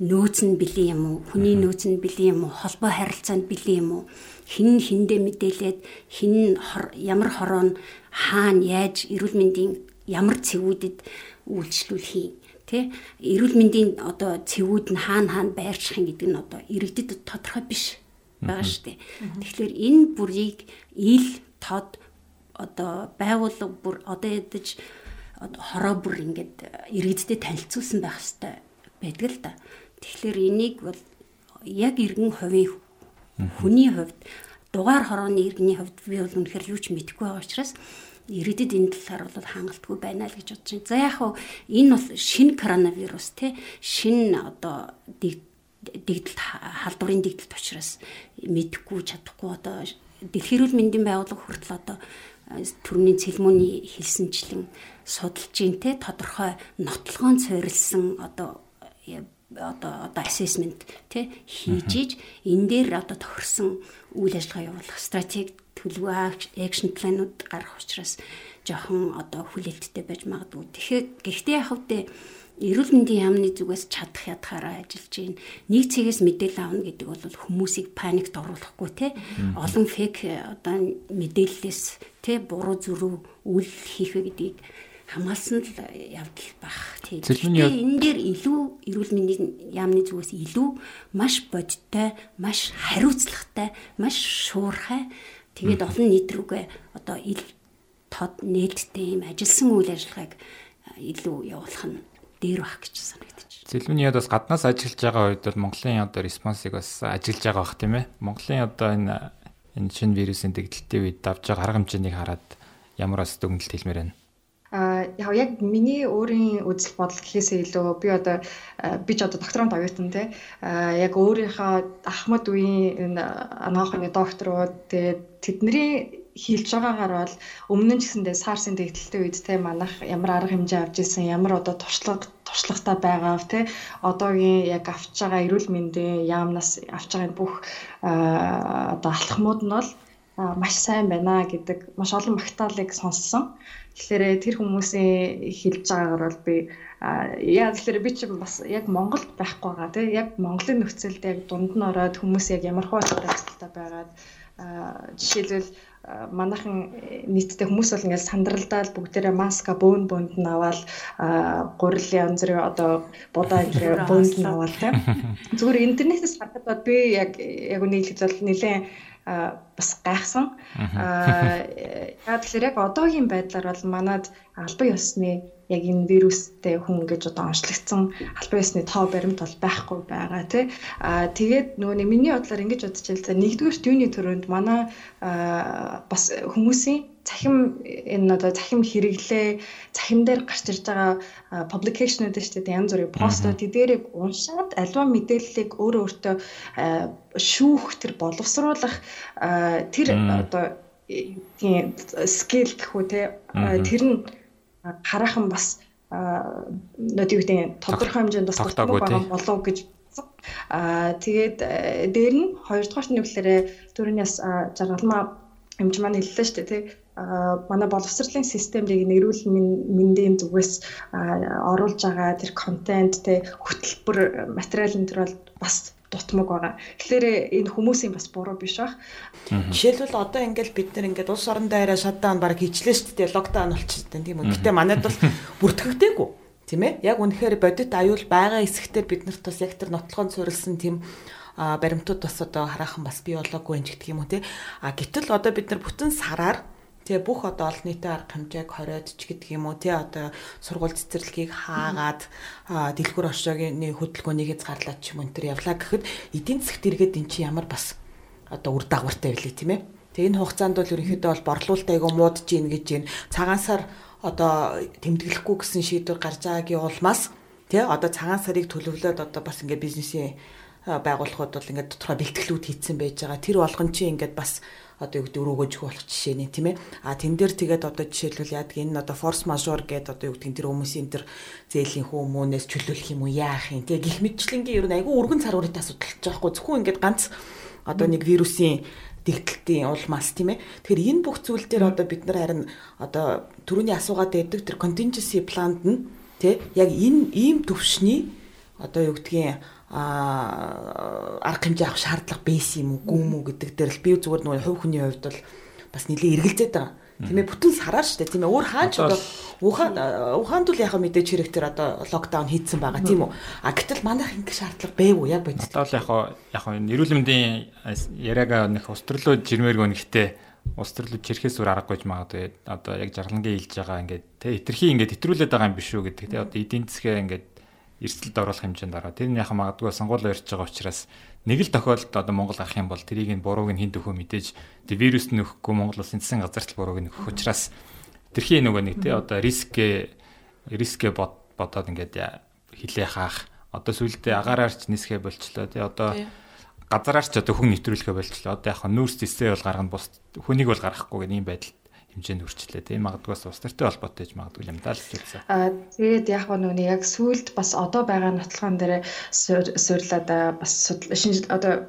нөөц нь бэлэн юм уу? Хүний нөөц нь бэлэн юм уу? Холбоо харилцаанд бэлэн юм уу? Хин хиндэ мэдээлээд хин ямар хороо нь хаана яаж эрүүл мэндийн ямар цэгүүдэд үйлчлүүлэх юм тэ? Эрүүл мэндийн одоо цэгүүд нь хаана хаана байрчих юм гэдэг нь одоо иргэдэд тодорхой биш байгаа шүү дээ тэгэхээр энэ бүрийг ил тод одоо байгууллага бүр одоо ядаж хороо бүр ингээд иргэдтэй танилцуулсан байх хэвээр байдаг л да. Тэгэхээр энийг бол яг иргэн хувийн хүний хувьд дугаар хорооны иргэний хувьд би бол үнэхээр юу ч мэдэхгүй байгаа учраас иргэдэд энэ талаар бол хангалтгүй байна л гэж бодож байна. За яг хуу энэ бол шинэ коронавирус те шинэ одоо дэгдэлт халдварын дэгдэлт учраас мэдэхгүй чадахгүй одоо дэлхийн эрүүл мэндийн байгууллага хүртэл одоо төрний цэлмөний хэлсэнчлэн судалж ин те тодорхой нотлогоон цорилсан одоо одоо одоо assessment те хийж энэ дээр одоо тохирсон үйл ажиллагаа явуулах стратеги төлөвөө action plan-ууд гарах учраас жоохон одоо хүлээлттэй байж магадгүй. Тэгэхээр гэхдээ яг хэвдээ эрүүл мэндийн яамны зүгээс чадах ядхаараа ажиллаж байна. Нэг цэгээс мэдээлэл авна гэдэг бол хүмүүсийг паникт оруулахгүй те. Олон фейк одоо мэдээллээс те буруу зөрүү үйл хийх гэдгийг хамгаалсан л явдал бах. Тэгээ энэ дээр илүү эрүүл мэндийн яамны зүгээс илүү маш бодиттой, маш хариуцлагатай, маш шуурхай. Тэгээд олон нийт рүүгээ одоо ил тод нээлттэй юм ажилсан үйл ажиллагааг илүү явуулах нь дээр байх гэж санагдаж. Зэлмний яд бас гаднаас ажиллаж байгаа үед бол Монголын одоо респонсыг бас ажиллаж байгаа бах тийм ээ. Монголын одоо энэ энэ шинэ вирусын дэгдэлтийн үед давж байгаа арга хэмжээнийг хараад ямар бас дүгнэлт хэлмээр байна. А яг миний өөрийн үзэл бодол гэхээсээ илүү би одоо би ч одоо докторант оюутан те яг өөрийнхөө ахмад үеийн энэ анагаахны докторууд тэгээд тэдний хийлж байгаагаар бол өмнө нь гэсэндээ SARS-ын дэгдэлтэй үед те манайх ямар арга хэмжээ авч ирсэн ямар одоо туршлага туршлагатай байгаа те одоогийн яг авч байгаа эрүүл мэндийн яамнаас авч байгаа бүх одоо алхмууд нь бол маш сайн байна гэдэг маш олон магтаалыг сонссон. Тэгэхээр тэр хүмүүсийн хэлж байгаагаар бол би яа тэгэхээр би ч бас яг Монголд байхгүй байгаа тийм яг Монголын нөхцөлд яг дунд нь ороод хүмүүс яг ямар хөө асуудалтай байгаад жишээлбэл манайхан нийтдээ хүмүүс бол ингээд сандралдаал бүгдээрээ маска бөөн бөөнд нь аваад гурил янз бүрийн одоо будаа янз бүрийн бөөнд нь аваад тийм зүгээр интернетээс харахад би яг яг үнийг хэлбэл нэлээд бас гайхсан. Аа яа тэгэхээр яг одоогийн байдлаар бол манад албан ёсны яг энэ вирустэй хүн гэж одоо онцлогдсон албан ёсны тоо баримт бол байхгүй байгаа тий. Аа тэгээд нөгөө миний бодлоор ингэж за нэгдүгээр юуны төрөнд манай бас хүмүүсийн цахим энэ одоо цахим хэрэглээ цахим дээр гарч ирж байгаа публикейшнүүд шүү дээ янз бүрийн постууд. Эдгээрийг уншаад альва мэдээллийг өөрөө өөртөө шүүх тэр боловсруулах тэр одоо тийм скил гэх үү те тэр нь хараахан бас нөт юу гэдэг тодорхой хэмжээнд бас тогтмол байгаа болов гэж. Аа тэгээд дээр нь хоёрдугаар нь юу гэхээр бас жаргалмаа хэмж маань хэллээ шүү дээ тий манай боловсролын системийг нэрүүл мэндийн зүгээс оруулж байгаа тэр контент те хөтөлбөр материалын төр бол бас дутмаг байгаа. Тэгэхээр энэ хүмүүсийн бас буруу биш бах. Жишээлбэл одоо ингээл бид нар ингээд улс орон дээрээ шатдаун баг хийчлээ шүү дээ. Локдаун болчихсон тийм үү. Гэтэ манайд бол бүртгэгдээгүй. Тийм ээ. Яг үнэхээр бодит аюул байгаа хэсэгтэр бид нарт бас яг тэр нотлохонд суурилсан тийм баримтууд бас одоо хараахан бас бий болоогүй юм гэх юм уу тий. А гэтэл одоо бид нар бүтэн сараар Тэгээ бүх одоо олон нийтийн арга хэмжээг хориод ч гэдэг юм уу тий одоо сургууль цэцэрлэгийг хаагаад дэлгүүр оршоогийн хөдөлгөөнийг хязгаарлаад ч юм энэ төр явлаа гэхэд эдийн засгт иргэд эн чинь ямар бас одоо үр дагавартай байлээ тийм ээ. Тэгээ энэ хугацаанд бол ерөнхийдөө бол борлуулалт айгу муудж ийн гэж байна. Цагаан сар одоо тэмдэглэхгүй гэсэн шийдвэр гарч байгаагийн улмаас тий одоо цагаан сарыг төлөвлөөд одоо бас ингээ бизнесийн байгууллагууд бол ингээд тодорхой бэлтгэлүүд хийцэн байж байгаа. Тэр болгон чи ингээд бас одоо юу гэдэг өрөөгөөж болох жишээ нь тийм ээ. А тэн дээр тэгээд одоо жишээлбэл яадаг энэ одоо force majeure гэдэг одоо юу гэдэг тэр хүмүүсийн тэр зээлийн хүмүүнээс чөлөөлөх юм уу яах юм тийм гих мэтчлэнгийн ер нь айгүй өргөн цар хүрээтэй асуудал болж байгаа хгүй зөвхөн ингээд ганц одоо нэг вирусын дэгдэлтийн улмаас тийм ээ. Тэгэхээр энэ бүх зүйл дээр одоо бид нар харин одоо түрүүний асуугаад байдаг тэр contingency plan-д нь тий яг энэ ийм төвшний одоо юу гэдгийг а арга хэмжээ авах шаардлага байсан юм уу гүм үү гэдэг дээр л би зүгээр нөгөө хувь хүний хувьд бол бас нэлээ эргэлзээд байгаа. Тийм ээ бүтэн сараар шүү дээ. Тийм ээ өөр хаач одоо Ухаан Ухаанд л яхаа мэдээж хэрэг тэр одоо локдаун хийцэн байгаа тийм үү. А гэтэл манайх ингэ шаардлага байв уу яг бодсон. Одоо л яг яг эрүүл мэндийн яриага нэг устрлуу жирмээргөө нэгтээ устрлуу чирхээс үр аргагүйж магадгүй одоо яг жаргалангийн хэлж байгаа ингээд тэ хитрхи ингээд хэтрүүлээд байгаа юм биш үү гэдэг тэ одоо эдийн засгээ ингээд эрсдэлд оруулах хэмжээнд ороо. Тэр нь яхаа магадгүй сонгуул ярьж байгаа учраас нэг л тохиолдолд одоо Монгол гарах юм бол тэрийг нь бурууг нь хин дөхөө мэдээж вирус нөхгүй Монгол улсын засгийн газарт бурууг нь өгөх учраас тэрхий нөгөө нэг тий одоо риск рискэ бодоод ингээд хилээ хаах одоо сүлдээ агаараар ч нисхэ болчлоо тий одоо газараар ч одоо хүн нэвтрүүлэхэ болчлоо одоо яг нүүрс тестээ бол гаргана бус хүнийг бол гаргахгүй гэх юм байдал хэмжээнд хүрчлээ тийм магадгүйс ус төртэй холбоотой гэж магадгүй юм даа л хэлсэн. Аа тэгээд яг нүг яг сүулт бас одоо байгаа нотлохон дээр суйрлаад бас шинж одоо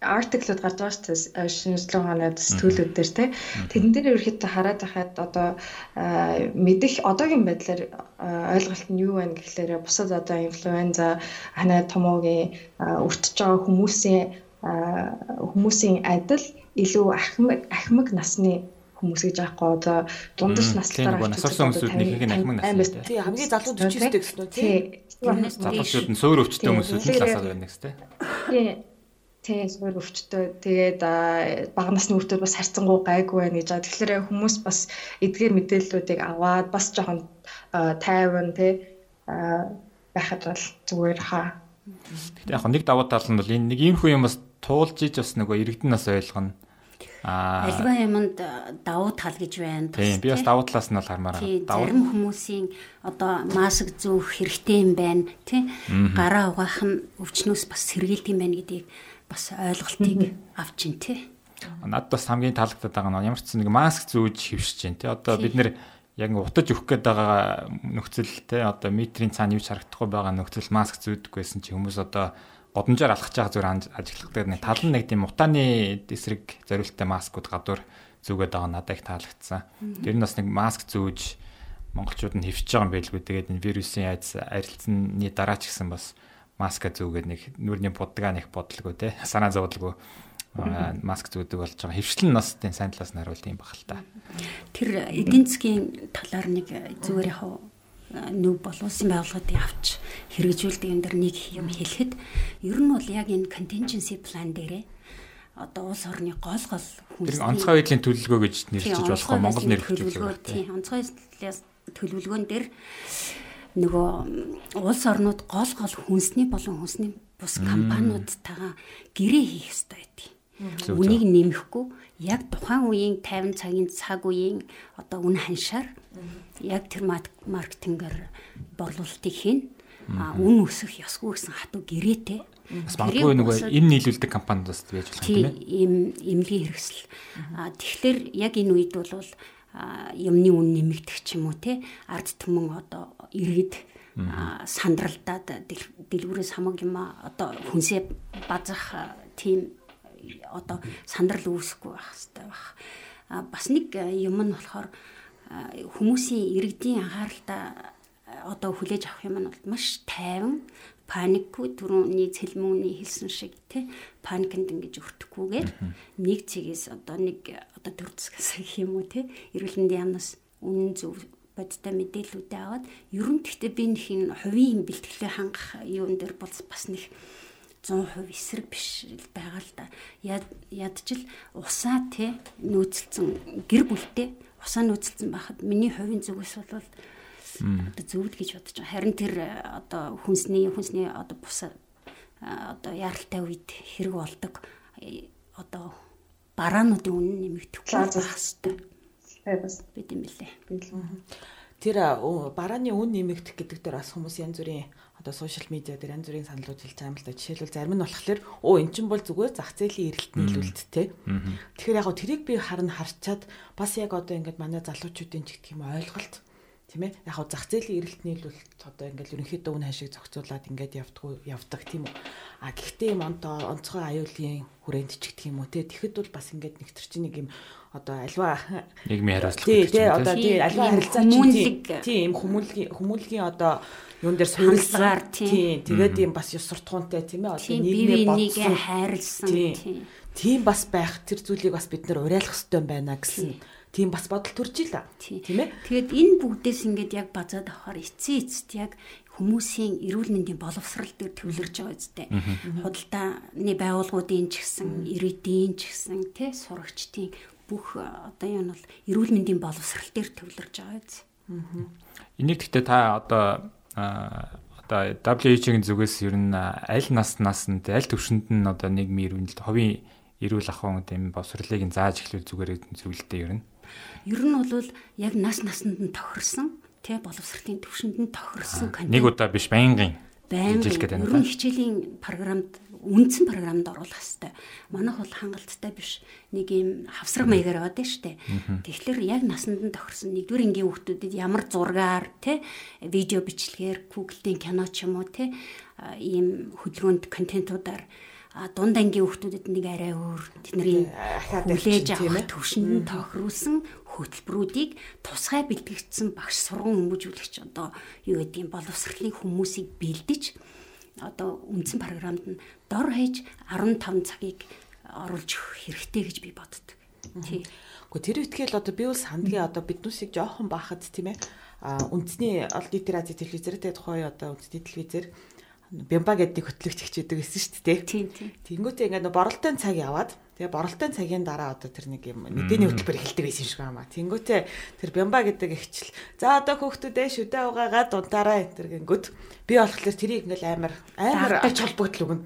артиклууд гарч байгаа шүү дээ шинжилгээ хаанаад сэтгүүлүүд дээр тий. Тэрэн дээр ерөөхдөө хараад байхад одоо мэдих одоогийн байдлаар ойлголт нь юу вэ гэхлээр бусад одоо инфлюенза ханаа томоогийн өртөж байгаа хүмүүсийн хүмүүсийн адил илүү ахмаг ахмаг насны хүмүүс гэж аахгүй одоо дундаж наслаараа насарсан хүмүүсүүд нэг их ахмаг нас. Тий хамгийн залуу 49 дэх гэсэн үү тий. Залуучууд нь суур өвчтөй хүмүүсүүд нь ласаад байна гэсэн тий. Тий. Суур өвчтөй тэгээд бага насны хүмүүс бас харьцангуй гайгүй байна гэж байгаа. Тэгэхээр хүмүүс бас эдгээр мэдээллүүдийг аваад бас жоохон тайван тий байхад бол зүгээр хаа. Гэхдээ яг нэг давуу тал нь бол энэ нэг ийм хүн юм бас туулж иж бас нөгөө иргэдэн нас ойлгоно Аа. Альва юмд давуу тал гэж байна. Тийм, би бас давуу талаас нь бол хармаар байна. Зарим хүмүүсийн одоо маск зүүх хэрэгтэй юм байна, тий? Гараа угаах нь өвчнөөс бас сэргийлт юм байна гэдгийг бас ойлголтыг авч ин тий. Надад бас хамгийн таалагдаад байгаа нь ямар ч нэг маск зүүж хөвшиж जैन тий. Одоо бид нэр яг утаж өгөх гээд байгаа нөхцөл тий одоо метрийн цаана юу ч харагдахгүй байгаа нөхцөл маск зүүдгүйсэн чи хүмүүс одоо годамжаар алхаж байгаа зүгээр ажиглахдаг нэг тал нь нэг тийм утааны эсрэг зориулттай маскууд гадуур зүгээд байгаа надад их таалагдсан. Тэр нь бас нэг маск зүүж монголчууд нь хөвчж байгаа юм байлгүй. Тэгээд энэ вирусын айдас арилцсны дараа ч гэсэн бас маска зүүгээд нэг нүрийн будгаа нэг бодлого те санаа зовдлого маск зүүдэг болж байгаа. Хөвшлэн нас тийм сайн талаас нь харуулт юм баг л та. Тэр эдийн засгийн талаар нэг зүгээр яг нүг боловсон байгууллагад явж хэрэгжүүлдэг юм дэр нэг юм хэлэхэд ер нь бол яг энэ contingency plan дээрээ одоо улс орны гол гол хүнс Тэр онцгой байдлын төлөвлөгөө гэж нэрлэж болох Монгол нэр төлөвлөгөө тийм онцгой төлөвлөгөөн дээр нөгөө улс орнууд гол гол хүнсний болон хүнсний бус компаниудтайгаа гэрээ хийх хэрэгтэй байдгийг. Үнийг нэмэхгүй яг тухайн үеийн 50 цагийн цаг үеийн одоо үн ханшаар яг тэр маркетингээр борлуулалтыг хийн. А үн өсөх ёсгүй гэсэн хатуу гэрээтэй. Бас магадгүй нөгөө эм нийлүүлдэг компанид бас байж болох юм тийм ээ. Эм эмнэлгийн хэрэгсэл. А тэгэхээр яг энэ үед бол юмны үн нэмэгдэх ч юм уу те ард түмэн одоо иргэд сандралдаад дэлгүүрээс хамаг юм одоо хүнсээ базах тийм одоо сандрал үүсэхгүй байх хэрэгтэй байх. Бас нэг юм нь болохоор хүмүүсийн иргэдийн анхааралтаа одоо хүлээж авах юм нь бол маш тайван паникгүй түрүүний цэлмүүний хэлсэн шиг тий паникнд ингэж өртөхгүйгээр нэг цэгээс одоо нэг одоо төр засгаас гэх юм уу тий эрүүл мэндийн яамнаас үнэн зөв бодтой мэдээллүүдээ аваад ер нь гэхдээ би нэг хин хувийн бэлтгэлээ хангах юун дээр бол бас нэг 100% эсрэг биш байгаа л да. Яд ядчил усаа те нөөцлцэн гэр бүлтэй усаа нөөцлцэн байхад миний хувийн зүгээс бол одоо зөвд гэж бодож байгаа. Харин тэр э, одоо хүнсний хүнсний одоо бус э, одоо яралтай үед хэрэг болдог э, одоо бараануудын үнэ нэмэгдэхгүй байх. Бас бид юм лээ. Тэр барааны үн нэмэгдэх гэдэг дээр бас хүмүүс янз бүрийн одоо сошиал медиа дээр янз бүрийн саналууд хэлж байгаа юм л да. Жишээлбэл зарим нь болохоор оо эн чинь бол зүгээр зах зээлийн эрэлт нийлүүлэлт те. Тэгэхээр яг тэрийг би харна харчаад бас яг одоо ингээд манай залуучуудын ч гэх юм ойлголт тийм ээ. Яг зах зээлийн эрэлт нийлүүлэлт одоо ингээл ерөнхийдөө үн хашиг зохицуулаад ингээд явдаг явдаг тийм үү. А гэхдээ юм онцгой онцгой аюулын хүрээнд ч гэх юм уу те. Тэгэхэд бол бас ингээд нэг төр чинь нэг юм одоо альва нийгмийн хариуцлага тий тий одоо тий альва харилцаа чинь тий юм хүмүүлгийн хүмүүлгийн одоо юун дээр суурилсаар тий. тэгээд юм бас ёс суртахуунтай тийм ээ одоо нийгмээ бодсон. хайрлсан тийм бас байх тэр зүйлийг бас бид нэр уриалах хэрэгтэй байна гэсэн тийм бас бодол төрж ила. Тийм ээ. Тэгээд энэ бүгдээс ингээд яг базаад авахаар эцсийн эцэст яг хүмүүсийн эрүүл мэндийн боловсрал дээр төвлөрж байгаа үстэй. Худалдааны байгууллагуудын ч гэсэн, ирээдийн ч гэсэн, тэ сурагчдын бүх одоо нь бол эрүүл мэндийн боловсрал дээр төвлөрж байгаа үз. Энийг гэхдээ та одоо одоо WHO-гийн зүгээс ер нь аль наснаас нь аль төвшөнд нь одоо нийгмийн эрүүл ховын эрүүл ахуйн тийм боловсролыг зааж эхлүүл зүгээр зүйлтэй ер нь Ер нь бол яг нас насанд нь тохирсон тий боловсролын төвшөнд нь тохирсон контент. Нэг удаа биш байнгын байнгын ер нь хичээлийн програмд үндсэн програмд оруулах хэвээр. Манайх бол хангалттай биш. Нэг юм хавсраг маягаар аваад штэ. Тэгэхээр яг насанд нь тохирсон нэгдүгээр ангийн хүүхдүүдэд ямар зургаар те видео бичлэгээр Google-ийн кино ч юм уу те ийм хөдөлгөөнд контентуудаар дунд ангийн хүүхдүүдэд нэг арай өөр тэдний хүлээж авах төвшөнд тохируулсан хөтөлбөрүүдийг тусгай бэлтгэгдсэн багш сурган хүмүүжүүлэгч одоо юу гэдгийг боловсролын хүмүүсийг бэлдэж одоо үндсэн програмд нь дор хаяж 15 цагийг оруулж өгөх хэрэгтэй гэж би боддог. Тий. Гэхдээ тэр үтгэл одоо би бол сандгийн одоо биднүүсийг жоохон баахад тийм ээ үндэсний олон нийтийн радио телевизээр тэ тухай одоо үндэсний телевизээр бямба гэдэг хөтлөгч хичээдэг гэсэн шүү дээ. Тийм тийм. Тэнгүүтээ ингээд боролтын цаг яваад тэгээ боролтын цагийн дараа одоо тэр нэг юм мэдээний хөтөлбөр эхэлдэг байсан шиг байна. Тэнгүүтээ тэр бямба гэдэг ихчл за одоо хүүхдүүдээ шүдэ угаагаа дунтаараа энэ гингүүд би болохоор тэрийг ингээл амар амар ач холбогдол өгнө.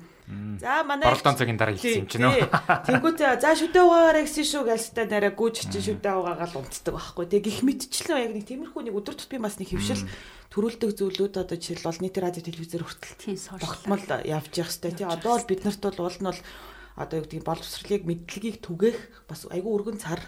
За манай боролтон цагийн дараа хэлсэн юм чинь үү. Тэнгүүтээ за шүдэ угаагаараа гэсэн шүү гэлстэй нараа гүйж чи шүдэ угаагаа л унтдаг байхгүй. Тэгээ гих мэдчлээ яг нэг тиймэрхүү нэг өдөр тутмын бас нэг хөвшил төрүүлдэг зүйлүүд одоо жишээл бол нийт радио телевизээр хүртэл тогтмол явж явах хэрэгтэй тий одоо бол бид нарт бол уул нь бол одоо юу гэдэг боловсролыг мэдлэгийг түгээх бас айгүй өргөн цар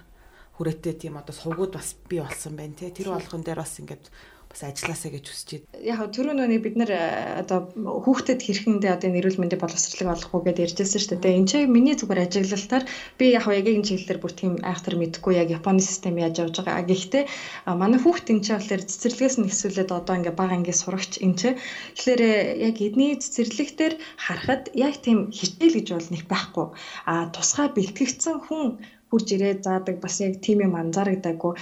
хүрээтэй тийм одоо сувгууд бас бий болсон байна тий. Тэр болгон дээр бас ингээд бас ажилласаа гэж байна. Яг түрүү нүний бид нар э, одоо хүүхдэд хэрхэндээ одоо нэрүүл мэндийн боловсролыг олох уу гэдээ ярьжсэн шүү дээ. Энд чинь миний зүгээр ажиглалтаар би яг яг энэ чиглэлээр бүр тийм айхтар мэдгүй яг Японы систем яаж явж байгаа. Гэхдээ манай хүүхд энэ чинь болохоор цэцэрлэгээс нь эсвэл одоо ингээ бага ангийн сурагч энэ чинь тэгэхээр э, яг эдний цэцэрлэгтэр харахад яг тийм хичээл гэж бол нэг байхгүй. А тусгай бэлтгэгдсэн хүн хурж ирээд заадаг бас яг тийм юм анзаарагдаагүй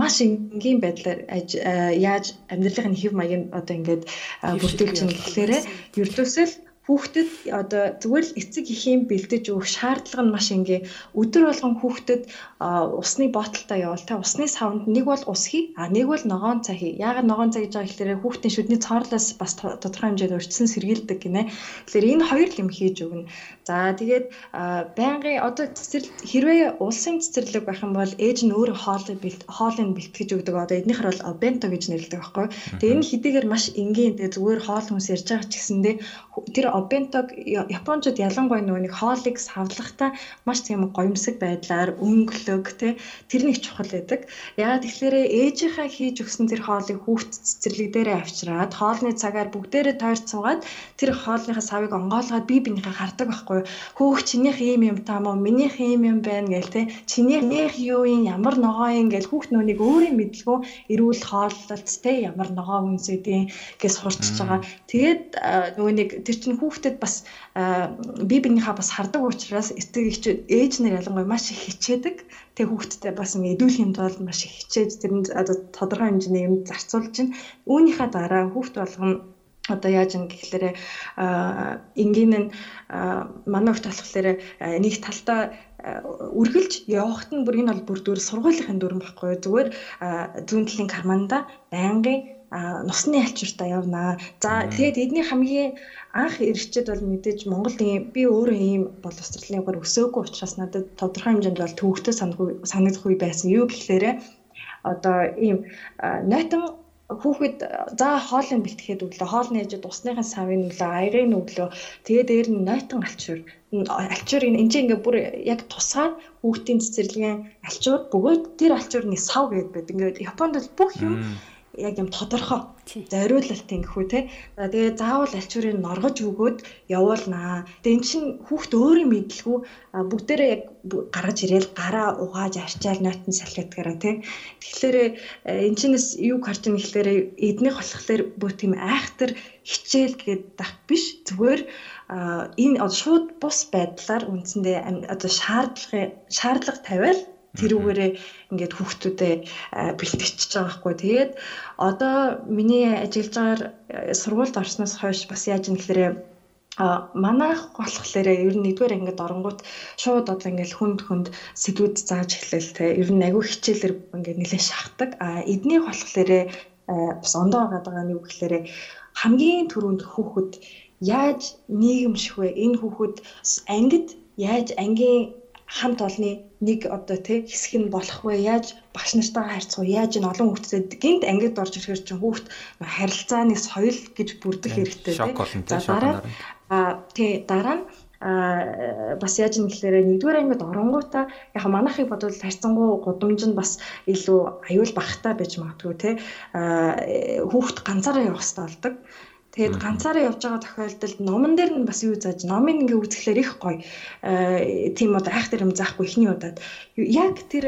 маш энгийн байдлаар яаж амьдралын хэв маяг нь одоо ингээд бүрдүүлж байгаа гэхлээрээ ердөөсөө хүүхдэд одоо зүгээр л эцэг эхийн бэлдэж өгөх шаардлага нь маш ингээ өдөр болгон хүүхдэд усны боталтай явуул та. Усны савнд нэг бол ус хий а нэг бол ногоон цай хий. Яагаад ногоон цай гэж байгаа гэхээр хүүхдийн шүдний цоорлоос бас тодорхой хэмжээнд урьдчилан сэргийлдэг гинэ. Тэгэхээр энэ хоёр юм хийж өгнө за тэгээд байнгын одоо цэцэрлэг хэрвээ улсын цэцэрлэг байх юм бол ээж нь өөрөө хоолыг хоолыг бэлтгэж өгдөг. Одоо эднийхэр бол обенто гэж нэрлэдэг байхгүй тэгээд энэ хэдийгээр маш энгийн тэгээд зүгээр хоол хүнс ярьж байгаа ч гэсэндээ тэр обентог японочууд ялангуяа нөгөө нэг хоолыг савлахтаа маш тийм гоёмсог байдлаар өнгөлөг тий тэр нэг чухал байдаг. Яагаад тэгэхээр ээжийнхаа хийж өгсөн тэр хоолыг хүүхд цэцэрлэг дээрээ авчираад хоолны цагаар бүгдээрээ тойрч суугаад тэр хоолныхаа савыг онгоолгоод бие биенийхээ хардаг байхгүй юу. Хөөх чинийх ийм юм таа мó минийх ийм юм байна гээл тий. Чинийх юу юм ямар ногоо юм гээл хүүхд нүунийг өөрийн мэдлгүй эрүүл хооллолт тий ямар ногоо үнсэдийн гэж сурчиж байгаа. Тэгээд нөгөө нэг тэр чинь хүүхдэд бас бие биенийхээ бас хардаг учраас эцэг ээж нар ялангуяа маш их хичээдэг. Тэгээ хүүхдтэй бас мэдүүлэх юмд бол маш их хичээж тэрэнд одоо тодорхой хэмжээний юм зарцуулж чинь үүнийхээ дараа хүүхд болгоно одоо яаж юм гэхлээрэ энгийн нь манай хөлт болохоор нэг талдаа үргэлж явахт нь бүр энэ бол бүр дөр сургуулийн дүрм байхгүй зүгээр зүүн талын карманда байнгын нусны альчуртаа явнаа. За тэгээд эдний хамгийн анх ирчэд бол мэдээж Монголын би өөрөө ийм боловсролын угаар өсөөгүй учраас надад тодорхой хэмжээнд бол төвөгтэй санагдах үе байсан. Юу гэхлээрэ одоо ийм нойтон хүүхэд за хоолыг бэлтгэхэд өглөө хоолны ээжэд усныхын савын өглөө аягын өглөө. Тэгээ дээр нь нойтон алчуур алчуур энэ энэ ингээ бүр яг тусгаар хүүхдийн цэцэрлэгийн алчуур бөгөөд тэр алчуурны сав гэдэг байд. Ингээд Японд бол бүх юм яг юм тодорхой зориулалтын гэхүү те. За тэгээ заавал альчуурыг норгож өгөөд явуулнаа. Тэгээ эн чинь хүүхд өөрийн мэдлгүй бүгдээрээ яг гаргаж ирээл гараа угааж арчаал нойтон салхидгараа те. Тэгэхээр эн чинээс юу харж байгаа гэхээр эднийх болохоор бүр тийм айхтар хичээл гээд дах биш зүгээр энэ шууд бус байдлаар үндсэндээ одоо шаардлага шаардлага тавиал тэрүүгээрээ ингээд хүүхдүүдэд бэлтгэж байгаа байхгүй. Тэгээд одоо миний ажиллаж байгаа сургуульд орсноос хойш бас яаж юм гэхээр а манайх болохоор ер нь нэгдүгээр ангид оронгууд шууд одоо ингээл хүнд хүнд сэдвүүд зааж эхлэв те. Ер нь агүй хичээлэр ингээд нэлээд шахдаг. А эднийх болохоор бас ондоо байгаа нэг гэхээр хамгийн түрүүнд хүүхэд яаж нийгэмших вэ? Энэ хүүхэд ангид яаж ангийн хамт олны нэг одоо тий хэсэг нь болох вэ? Яаж багш нартайгаа харьцах вэ? Яаж энэ олон хүүхдэд гинт ангид орж ирэхээр чинь хүүхд харилцааны соёл гэж бүрдэх хэрэгтэй тий. За дараа а тий дараа нь а бас яаж юм гэхээр нэгдүгээр ангид оронгуудаа яг манайхыг бодвол харьцангуй гудамж нь бас илүү аюул багтаа байж магадгүй те а хүүхд ганцаараа явах хэрэгтэй болдог Тэгээд ганцаараа явж байгаа тохиолдолд номон дээр нь бас юу зааж номын ингээ үзэхлээр их гоё. Э тийм одоо айх тэр юм заахгүй ихний удаад. Яг тэр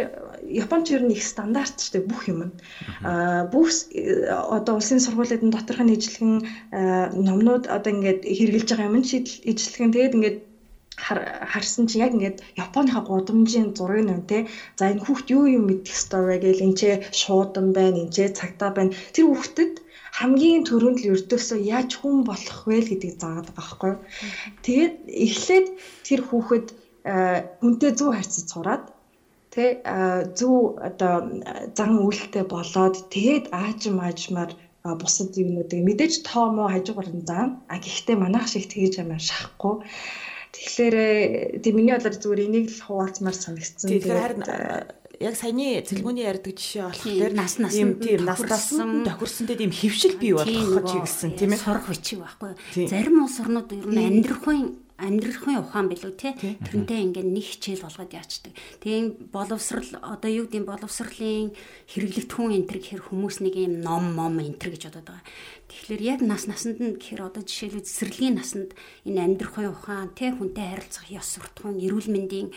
Японч ер нь их стандарт шүү дээ бүх юм. Аа бүх одоо улсын сургуулиудын доторх нь ижлэгэн номнууд одоо ингээд хэрэгжилж байгаа юм шийдэл ижлэгэн тэгээд ингээд харсан чинь яг ингээд Японыхаа гудамжийн зургийг нэ тэ за энэ хүүхд юу юм мэдэх ёстой вэ гээл энэ ч шуудан байна энэ ч цагтаа байна тэр хүүхдэд хамгийн түрүүнд л өртөөсөө яаж хүн болох вэ гэдгийг заадаг байхгүй. Тэгээд эхлээд тэр хүүхэд хүнтэй зөв харьцаж сураад тэ зөв одоо зан үйлтэй болоод тэгээд аажим аажмаар бусад юмнуудыг мэдээж тоо мó хажуугаар нь заана. А гэхдээ манайх шиг тэгж амар шахахгүй. Тэгэхээр тийм миний бодлоор зүгээр энийг л хуваалцмаар санагдсан. Тэгэхээр харин яг саяны цэлгүүний ярьдаг жишээ болохоор нас нас юм тийм нас тасан тохирсонтэй тийм хөвшил бий болох гэж хэлсэн тийм ээ. Сурах бичиг байхгүй зарим улс орнууд ер нь амьдрахын амьдрахын ухаан билүү те тэрнтэй ингээд нэг хичээл болгоод яачдаг. Тэгээ боловсрал одоо юу гэдэг боловсролын хэрэглэгдэхүүн энтер гэхэр хүмүүс нэг юм ном мом энтер гэж бодоод байгаа. Тэгэхээр яг нас насанд нь гэхэр одоо жишээлбэл цэцэрлэгийн насанд энэ амьдрахын ухаан те хүнтэй харилцах ёс суртахуун эрүүл мэндийн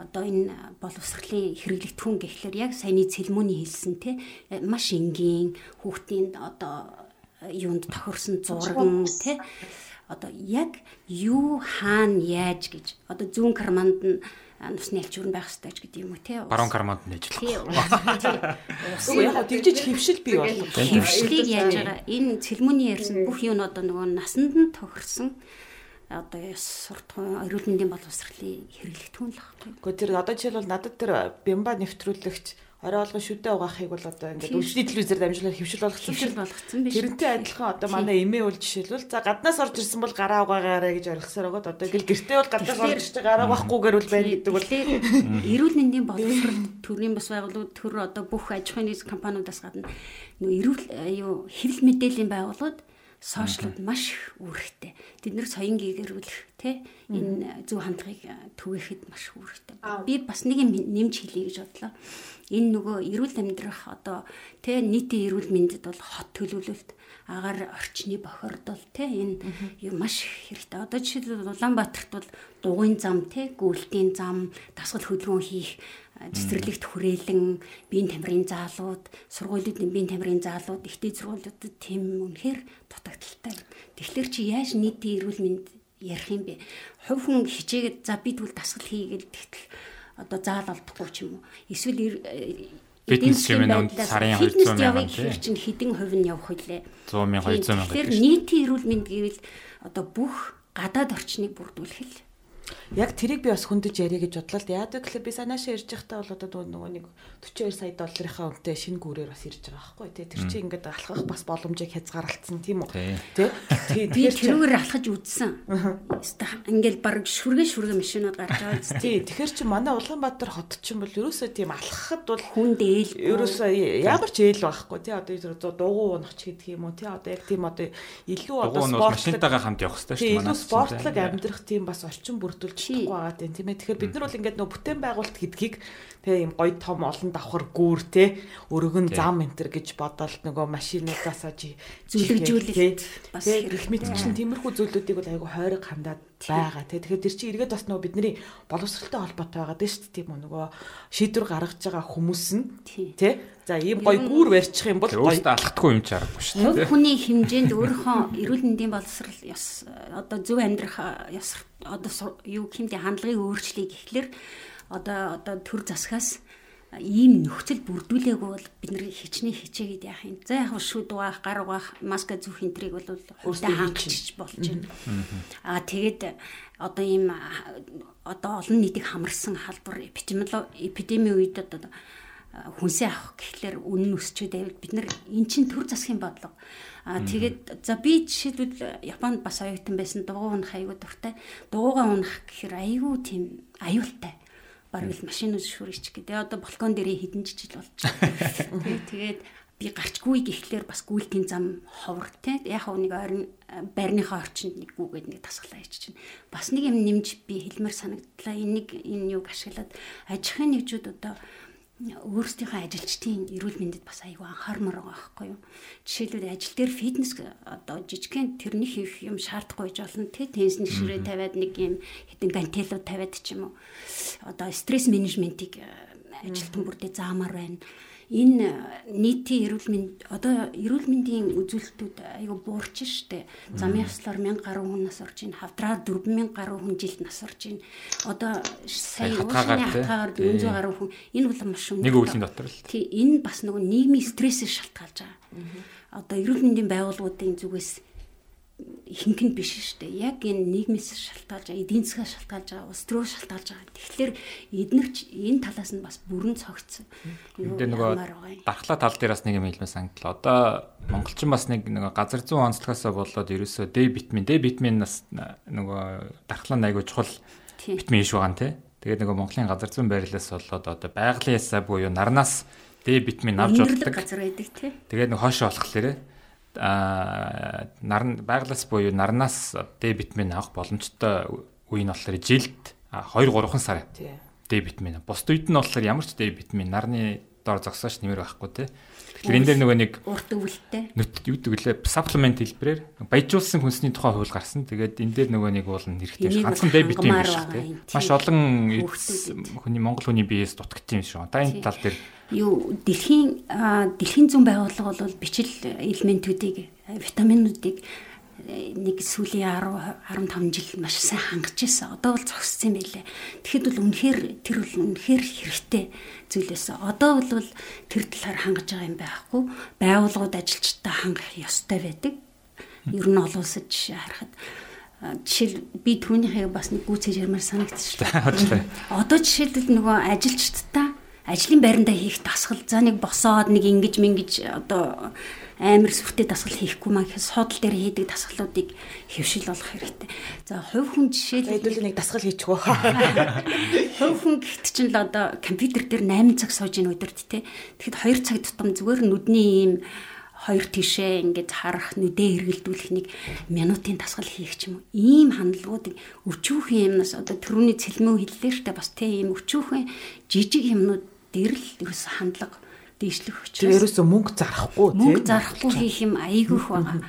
одоо энэ боловсролын хэрэглэгдэхүүн гэхлээр яг саяны цэлмөний хэлсэн те маш энгийн хүүхдийн одоо юунд тохирсон зурган те одоо яг юу хаана яаж гэж. Одоо зүүн карманд нь нусны альчуурн байх хэрэгтэй ч гэдэг юм уу те. Баруун карманд нь ажиллах. Үгүй яг тэгжиж хөвшил бий болох. Хөвшлийг яаж байгаа? Энэ цэлмөний ярьсан бүх юм одоо нөгөө насанд нь тохирсон одоо суртахуун эрүүл мэндийн боловсролын хэрэглэгдэхүүн л баггүй. Гэхдээ тэр одоо жишээлбэл надад тэр бямба нэвтрүүлэгч орой олгон шүдэ угаахыг бол одоо ингээд өвчний телевизээр дамжуулаад хөвшил болгоцсон хөвшил болгоцсон биш. Тэрнтэй адилхан одоо манай эмээ үл жишээлбэл за гаднаас орж ирсэн бол гараа угаагаарэ гэж орхисоор байгаа. Одоо ингээл гэртээ бол гаднаас орж ирж гараа угаахгүйгээр бол байна гэдэг бол эрүүл мэндийн боловсрол төрийн бас байгууллагууд төр одоо бүх аж ахуйн компаниудаас гадна нөө эрүүл юу хэвлэл мэдээллийн байгууллагууд сошиалд маш их үүрэгтэй. Бид нэр соён гэрүүлэх те энэ зөв хандлагыг түгээхэд маш үүрэгтэй. Би бас нэг юм нэмж хэлье гэж бодлоо энэ нөгөө эрүүл амьдрах одоо тэ нийтийн эрүүл мэндэд бол хот төлөвлөлт агаар орчны бохирдол тэ энэ юм маш хэрэгтэй. Одоо жишээлбэл Улаанбаатарт бол дугуйн зам тэ гүйлтийн зам дасгал хөдөлгөөн хийх цэцэрлэгт хүрээлэн биеийн тамирын заалууд, сургуулиудын биеийн тамирын заалууд, ихтэй сургуулиудад тийм үнэхээр дутагдaltaй. Тэгэхээр чи яаж нийтийн эрүүл мэнд ярих юм бэ? Хувь хүн хичээгээд за би тэгвэл дасгал хийгээд тэгтэл одоо заал олдохгүй ч юм уу. Эсвэл эдийн засгийн үнд сарын 200 мянган чинь хэдэн хувь нь явах вүлээ? 100 мянга 200 мянга. Тэгэхээр нийтийн эрүүл мэнд гэвэл одоо бүх гадаад орчныг бүрдүүлэх л яг тэрийг би бас хөндөж яриа гэж бодлоо л да. Яадаг гэхээр би санаашаа ирж байхдаа бол одоо нөгөө нэг 42 сая долларынхаа үнэтэй шинэ гүүрээр бас ирж байгаа байхгүй тий. Тэр чинь ингээд алхах бас боломжийг хязгаарлалцсан тийм үү? Тий. Би тэрүүгээр алхаж үзсэн. Ингээл баг шүргэ шүргэ машинууд гарч байгаа үст. Тий. Тэгэхээр чи манай Улаанбаатар хот чинь бол ерөөсөө тийм алхахад бол хүн дээл ерөөсөө ямар ч ээл байхгүй тий. Одоо дугуй унах ч гэдэг юм уу тий. Одоо яг тийм одоо илүү одоо спорт машинтайгаа хамт явах хэрэгтэй шүү дээ. Илүү спортлог амьдрах тийм бас орчин бүрдүүлж чадахгүй байгаа тийм ээ. Тэгэхээр бид нар бол ингээд нөө бүтээн байгуулалт гэдгийг тэгээ юм гоё том олон давхар гүүр те өргөн зам энтер гэж бодоод нөгөө машинуудаасаа зүлэгжүүлэлт бас их мэд чинь тиймэрхүү зүйлүүдийг бол айгу хойрог хандаад байгаа те. Тэгэхээр тэр чинь эргээд бас нөгөө бидний боловсралтай холбоотой байгаа дээ шүү дээ тийм үү? Нөгөө шийдвэр гаргаж байгаа хүмүүс нь те. За ийм гоё гүүр барьчих юм бол гоё. алхдаггүй юм чарахгүй шүү дээ. Хүний хэмжээнд өөрийнхөө эрүүл мэндийн боловсрал ёс одоо зөв амьдрах ёс одоо юу хэмдэ хандлагыг өөрчлөе гэхлээр одоо одоо төр засгаас ийм нөхцөл бүрдүүлээгүй бол бид нэр хичнээн хичээгээд яах юм. За яг шүд угаах, гар угаах, маска зүүх энтрийг бол өөртөө хангачиж болж байна. Аа тэгээд одоо ийм одоо олон нийтийг хамарсан халдвар эпидеми үед одоо хүнсээ авах гэхлээр үнэн өсчөөд байвал бид нар эн чин төр засгийн бодлого Аа тэгээд за би жишээлбэл Японд бас оюутан байсан дугуй унах аягүй дуртай. Дугуйгаа унах гэхээр аягүй тийм аюултай. Бараг л машин шүрч гэдэг. Одоо балкон дээр хідэн жижиг болж байна. Тэгээд би гарчгүй гэхлээр бас гүйлтийн зам ховор те яг нэг ойрын байрныхаа орчинд нэг гүгээд нэг тасгалаа хийж чинь бас нэг юм нэмж би хэлмээр санагдлаа энийг энэ юг ашиглаад аж ахуйн нэгжүүд одоо өөрсдийнхөө ажилчдын эрүүл мэндэд бас аюу анхаармаар байгаа байхгүй юу. Жишээлбэл ажил дээр фитнес одоо жижигхэн тэрний хийх юм шаардахгүй гэж болно тий. Тенсний ширээ тавиад нэг юм хэдэн гантелууд тавиад ч юм уу. Одоо стресс менежментийг ажилтан бүрдээ заамаар байна энэ нийтийн эрүүл мэнд одоо эрүүл мэндийн үзүүлэлтүүд айгүй буурч штэ. Замын яслаар 1000 гаруй хүн нас орж ийн, хавдраар 4000 гаруй хүн жилд нас орж ийн. Одоо сая уушны хатгаар 400 гаруй хүн энэ бол маш өндөр. Нэг өвлийн дотор л. Тий, энэ бас нөгөө нийгмийн стрессээс шалтгаалж байгаа. Одоо эрүүл мэндийн байгууллагуудын зүгээс нь биш шүү дээ. Яг энэ нийгмээс шалтгаалж байгаа, эдийн засгаас шалтгаалж байгаа, улс төрөө шалтгаалж байгаа. Тэгэхээр эднэрч энэ талаас нь бас бүрэн цогцсон. Энд нөгөө дархлаа тал дээр бас нэг юм хэлмээр санагдлаа. Одоо монголчин бас нэг нөгөө газар зүүн онцлогоосоо болоод ерөөсөө Д витамин, Д витамин нас нөгөө дархлаа айгуу чухал витамин иш байгаа нь тий. Тэгээд нөгөө Монголын газар зүүн байрлалаас болоод одоо байгалийн ясаа буюу нарнаас Д витамин авч болдог. Тэгээд нөгөө хоошоо болохлээрээ а нарн байглаас буюу нарнаас Д витамин авах боломжтой үе нь болохоор жилд 2 3 сар. Д витамин. Бусд үед нь болохоор ямар ч Д витамин нарны дор зогсооч нэмэр байхгүй те. Тэгэхээр энэ дээр нөгөө нэг урт өвөлтэй. Нүт юу гэвэл supplement хэлбэрээр баяжуулсан хүнсний тухай хууль гарсан. Тэгээд энэ дээр нөгөө нэг уулна хэрэгтэй. Ганцхан Д витамин биш те. Маш олон хүний Монгол хүний биеэс дутагдсан юм шиг. Одоо энэ тал дээр юу дэлхийн дэлхийн зүүн байгууллага бол бичил элементүүдийг витаминуудыг нэг сүүлийн 10 15 жил маш сайн хангаж ирсэн. Одоо бол зогссон юм байлээ. Тэгэхэд бол үнэхээр тэр бол үнэхээр хэрэгтэй зүйлээс. Одоо бол тэр талаар хангаж байгаа юм байхгүй. Байгууллагууд ажилчдаа хангах ёстой байдаг. Ер нь олон улсад жишээ харахад жишээл би түүнийхээ бас нэг гүйцэж ярмаар санагдчихлаа. Одоо жишээлбэл нөгөө ажилчдаа ажлын байрандаа хийх дасгал за нэг босоод нэг ингэж мингэж одоо амар сүртэй дасгал хийхгүй маа гэхээс содл дээр хийдэг дасгалуудыг хөвшил болгох хэрэгтэй. За хувь хүн жишээл хэдүүл нэг дасгал хийчихвөө. Хувь хүн гэхт чинь л одоо компьютер дээр 8 цаг сууж ийн өдөрт те. Тэгэхэд 2 цаг тутам зүгээр нүдний ийм хоёр тишээ ингээд харах нүдээ эргэлдүүлэх нэг минутын дасгал хийх ч юм уу. Ийм хандлагуудыг өчүүхэн юмнаас одоо төрөний цэлмөө хэллээ штэ бас тийм ийм өчүүхэн жижиг юмнууд дээр л ерөөс хандлага дээшлэх учраас. Тэр ерөөсөө мөнгө зарахгүй тийм. Мөнгө зарахгүй хийх юм айгүйх байгаа.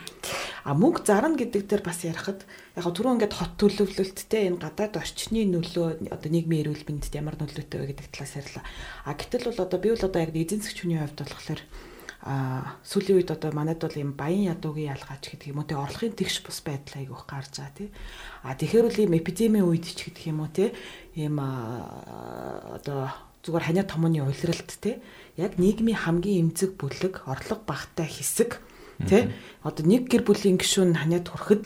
А мөнгө зарна гэдэг дээр бас ярихад яг түрүү ингээд хот төлөвлөлттэй энэ гадаад орчны нөлөө одоо нийгмийн эрүүл мэндэд ямар нөлөөтэй вэ гэдэг талаас ярьлаа. А гэтэл бол одоо би бол одоо яг эзэн засгчны хувьд болохоор а сүүлийн үед одоо манайд бол юм баян ядуугийн ялгаач гэдэг юм уу те орлогын тэгш бус байдал айгүйх гарч байгаа тий. А тэгэхээр үл юм эпидемийн үед ч гэдэг юм уу те ийм одоо зүгээр ханиа томооны уйлралт те. Яг нийгмийн хамгийн эмзэг бүлэг орлого багтай хэсэг тий одоо нэг гэр бүлийн гишүүн ханиад хүрэхэд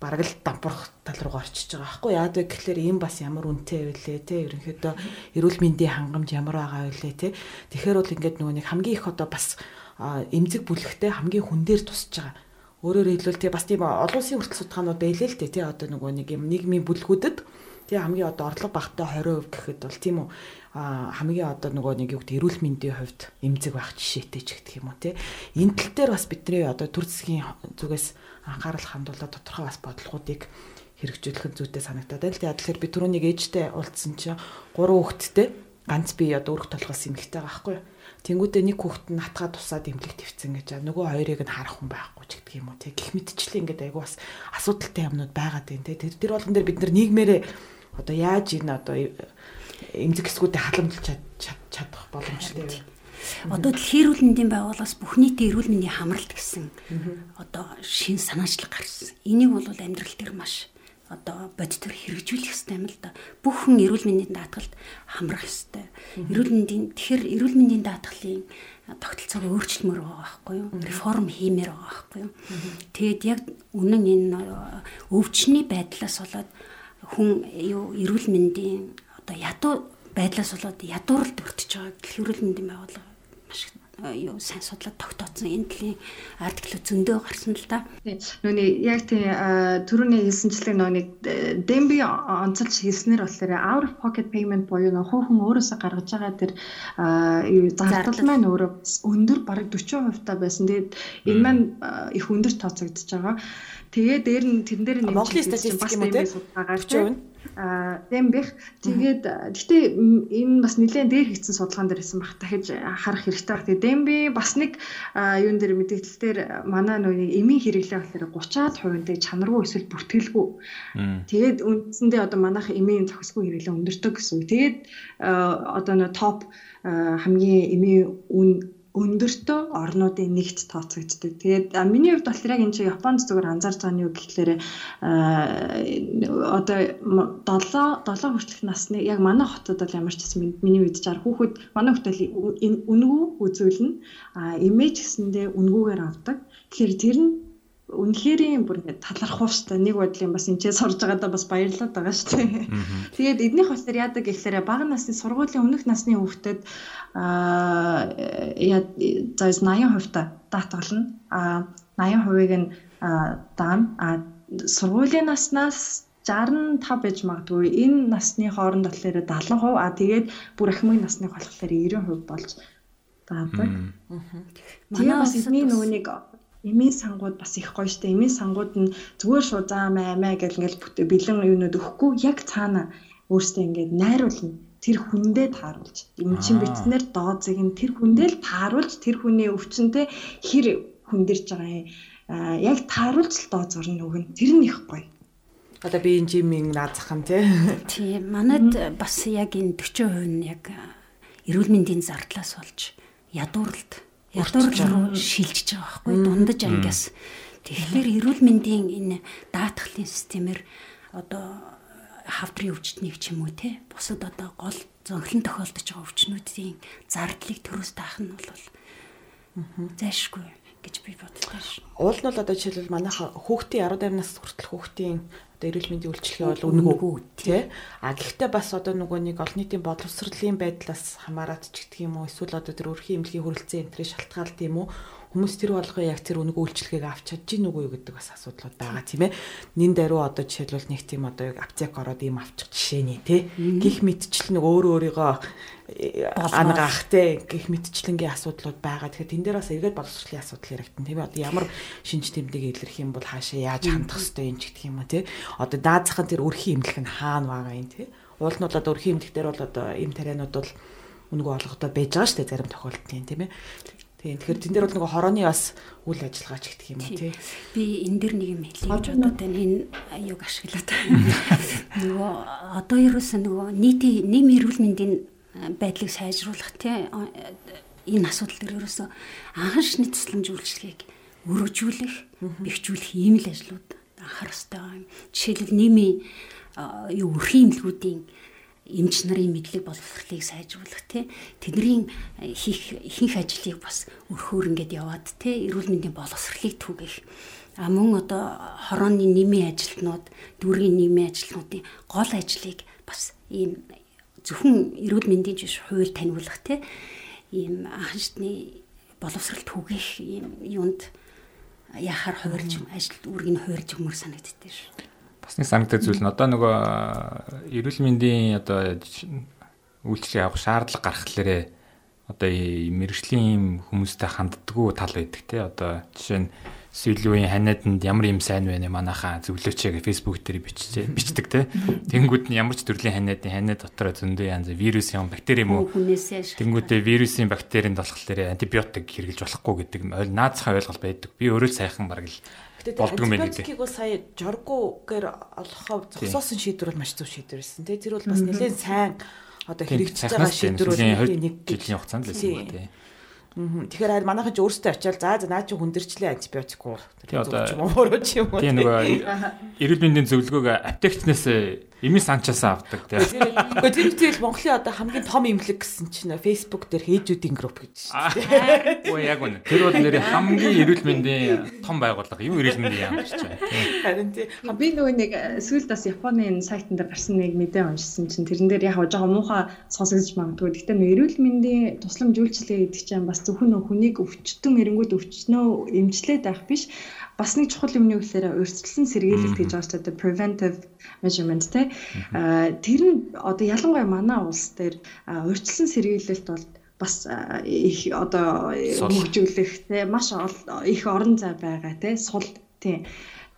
бараг л дампуурах тал руу орчиж байгаа байхгүй. Яад вэ гэхэлэр ийм бас ямар үнэтэй байлээ те. Ерөнхийдөө эрүүл мэндийн хангамж ямар байгаа вэ те. Тэгэхээр бол ингээд нөгөө нэг хамгийн их одоо бас эмзэг бүлэгтэй хамгийн хүн дээр тусч байгаа. Өөрөөр хэлбэл те бас тийм олон улсын хүртэл судалгаанууд байлээ л те те. Одоо нөгөө нэг юм нийгмийн бүлгүүдэд те хамгийн одоо орлого багтай 20% гэхэд бол тийм үү хамгийн одоо нөгөө нэг юу гэдэг эрүүл мэндийн хувьд эмзэг байх жишээтэй ч гэдэг юм уу те энэ тал дээр бас бидний одоо төр засгийн зүгээс анхаарал хандуулаад тодорхой бас бодлогоодыг хэрэгжүүлэх зүйтэй санагдаад байна л те тэгэхээр би түрүүнийг ээжтэй уулзсан чинь гурван хүүхэдтэй ганц би одоо өрх толгоос эмэгтэй байгаа байхгүй Тэнгүүдээ нэг хүүхэд нь натгаа тусаад эмнэлэг твцэн гэж. Нөгөө хоёрыг нь харах хүн байхгүй ч гэдэг юм уу те гих мэтчлээ ингээд айгу бас асуудалтай юмнууд байгаад байна те тэр тэр болгон дээр бид нар нийгмээрээ одоо яаж энэ одоо эмзэг хэсгүүдэд халамжилж чадах боломжтой. Одоо дэлхийн эрүүл мэндийн байгууллагаас бүх нийтийн эрүүл мэндийн хамралт гэсэн одоо шин санаачлаг гарсан. Энийг бол амьдрал дээр маш одоо бодитор хэрэгжүүлэх хэрэгтэй юм л да. Бүх хүн эрүүл мэндийн даатгалд хамрах хэрэгтэй. Эрүүл мэндийн тэгэхээр эрүүл мэндийн даатгалын тогтолцоог өөрчлөмөр байгаа байхгүй юу? Реформ хиймээр байгаа байхгүй юу? Тэгэд яг үнэн энэ өвчний байдлаас болоод хүн юу эрүүл мэндийн одоо ядуу байдлаас болоод ядууралд өртөж байгаа дэлхийрүүл мэндийн байгууллага маш юу сайн судлаад тогтооцсон энэ төрлийн артикл зөндөө гарсан л да. Нүуний яг тийм түрүүний хэлсэнчлэг нөөний Демби онцолж хэлснээр болохоор out of pocket payment буюу нөх хүн өөрөөсөө гаргаж байгаа тэр зардал маань өөрөө өндөр бараг 40% та байсан. Тэгээд энэ маань их өндөр тооцогдож байгаа. Тэгээ дээр нь тэрэн дээр нэг Монголын статистик юм уу те 40% а Дембих тэгээд гэхдээ энэ бас нэлээд дээр хийсэн судалгаан дээр хэлсэн баг дахиж харах хэрэгтэй баг. Тэгээд Демби бас нэг юун дээр мэдээлэл дээр манай нөгөө эмийн хэрэглээ болохоор 30-аад хувинтэй чанаргүй эсвэл бүртгэлгүй. Тэгээд үндсэндээ одоо манайх эмийн зохисгүй хэрэглээ өндөртөг гэсэн. Тэгээд одоо нөгөө топ хамгийн эмийн үн өндөртөө орнуудын нэгт тооцогддог. Тэгээд миний хувьд болохоор яг энэ чинь Японд зүгээр анзаарч байгаа нь юу гэхлээр одоо 7 7 хүртэлх насны яг манай хотод бол ямар ч гэсэн миний үед чаар хүүхэд манай хөтөл үнгүү үзүүлнэ. А имиж гэсэндээ үнгүүгээр авдаг. Тэгэхээр тэр нь үнэхэрийн бүр ингэ талархав штэ нэг бодлын бас энэ ч сурж байгаадаа бас баярлаад байгаа штэ. Тэгээд эднийх болохоор яадаг гэхлээрэ бага насны сургуулийн өмнөх насны хүүхдэд аа за 80% та даатгална. А 80%ийг нь даана. А сургуулийн наснаас 65 байж магадгүй энэ насны хооронд болохоор 70% а тэгээд бүр ахмын насны болохоор 90% болж даадаг. Манай бас эзний нөгөө нэг эмийн сангууд бас их гоё штэ. Эмийн сангууд нь зүгээр шууд заа маа маа гэл ингээл бэлэн юунууд өгөхгүй. Яг цаана өөртөө ингээд найруулна. Тэр хүндээ тааруулж. Эмчин битснэр дооцыг нь тэр хүндээ л тааруулж тэр хүний өвчнөд хэр хүндэрж байгаа юм? Яг тааруулж л доо зурна өгнө тэр нь их гоё. Одоо би энэ жимийн наазах юм тий. Тийм манад бас яг энэ 40% нь яг эрүүл мэндийн зардлаас болж ядууралд ядуурл руу шилжиж байгаа байхгүй дундаж ангиас. Тэгэхээр эрүүл мэндийн энэ даатгалын системээр одоо хавдрын өвчтнийг ч юм уу те бусад одоо гол зөнхлөн тохиолдож байгаа өвчнүүдийн зардлыг төрөөс таах нь бол зайшгүй гэж би боддог. Ш. Уул нь бол одоо жишээлбэл манайха хүүхдийн 18 нас хүртэл хүүхдийн одоо эрүүл мэндийн үйлчилгээ бол үнэгүй тий. А гэхдээ бас одоо нөгөө нэг олон нийтийн боловсролын байдлаас хамаарат ч гэх юм уу эсвэл одоо тэр өрхийн эмнэлгийн хүрэлцэн энтрийн шалтгаалт юм уу хүмүүс тэр болгоо яг тэр үнэг үйлчлэгийг авч чадж гин үгүй гэдэг бас асуудлууд байгаа тийм ээ. Нин даруй одоо жишээлбэл нэг тийм одоо яг аптек ороод ийм авчих жишээний тий. Гих мэдчил нэг өөр өөрийгөө ангаах тий гих мэдчлэнгийн асуудлууд байгаа. Тэгэхээр тэн дээр бас эргээд боловсролын асуудал яригдана тийм ээ. Одоо ямар шинж тэмдэг илэрх юм бол хаашаа яаж хандах хэвтэй юм ч гэх юм уу тий. Одоо даазахын тэр өрхийн имлэг нь хаана байгаа юм тий. Уул нь бол одоо өрхийн имлэг дээр бол одоо им тарианууд бол үнгөө олгодоо байж байгаа шүү дээ зарим тохиолдолд тийм ээ. Тийм тэгэхээр тэн дээр бол нөгөө хорооны бас үйл ажиллагаа ч гэх юм уу тий. Би энэ дэр нэг юм хэлье гэж бодоод байна. Энэ аюуг ашиглаад. Нөгөө одоо ерөөсөө нөгөө нийтийн нэм эрүүл мэндийн байдлыг сайжруулах тий энэ асуудал дээр ерөөсөө анхаарчны тусламж үйлчлэгийг өргөжүүлэх, бэхжүүлэх ийм л ажлууд анхаарах хэрэгтэй байна. Жишээлбэл нийгмийн юу өрхийн имлгүүдийн эмч нарын мэдлэг боловсролыг сайжруулах тий тэдний хийх ихэнх ажлыг бас өрхөөр ингээд яваад тий эрүүл мэндийн боловсролыг түгэх а мөн одоо хорооны нэмийн ажилтнууд дүүргийн нэмийн ажилтнуудын гол ажлыг бас ийм зөвхөн эрүүл мэндийн жиш хууль таниулах тий ийм анхны боловсрол түгэх ийм юунд яхаар хувирж ажил үүргийг хувирж өгмөр санагддээ шүү бас нэг санагддаг зүйл нь одоо нөгөө эрүүл мэндийн одоо үйлчлэг авах шаардлага гаргахлаарэ одоо мэрэгжлийн хүмүүстэй ханддаггүй тал байдаг те. Одоо жишээ нь сүүлийн ханиаданд ямар юм сайн вэ манайхаа зөвлөөч яг фэйсбүүк дээр биччихэ бичдэг те. Тэнгүүд нь ямар ч төрлийн ханиадын ханиад дотор зөндөө янз вирус юм бактери юм уу? Тэнгүүдээ вирусын бактеринд болохоор антибиотик хэрэглэж болохгүй гэдэг ойл наацхан ойлголт байдаг. Би өөрөө сайхан бараг л болдгоо мэн гэдэг. Антибиотикийг сая жоргуугаар олохоо зогсоосон шийдвэр бол маш зөв шийдвэр байсан. Тэгээ тэр бол бас нэлээд сайн одоо хэрэгжиж байгаа шийдвэр бол нэг жилийн хугацаанд л байсан тийм. Тэгэхээр манайхан ч өөрсдөө очиад за за наа чи хүндэрчлээ антибиотик уу. Тэр зөв юм уу ч юм уу. Тийм нөгөө эрүүл мэндийн зөвлөгөөг аптекчнээс Эми санчаас авдаг тийм. Гэхдээ тэр зүйл Монголын одоо хамгийн том имлэг гэсэн чинь Facebook дээр хээжүүдийн групп гэж шүү дээ. Оо яг үнэ. Тэр бол нэр хамгийн эрүүл мэндийн том байгууллага. Юу эрүүл мэндийн яам гэж байна. Харин тийм. Би нөгөө нэг э, сүүлд бас Японы сайтн дээр гарсан нэг мэдээ уншсан чинь тэрэн дээр яг жоохон муухай сонсогдож магадгүй. Гэхдээ нөгөө эрүүл мэндийн тусламж үйлчилгээ гэдэг чинь бас зөвхөн нөгөө хүнийг өвчтөн эренгүүд өвчнөө эмчлээд байх биш бас нэг чухал юм нь юу гэхээр урьдчилан сэргийлэлт гэж байгаа шүү дээ preventive measurement те. Тэр нь одоо ялангуяа манай улс дээр урьдчилан сэргийлэлт бол бас их одоо хөгжүүлэх те маш их орон зай байгаа те сул тийм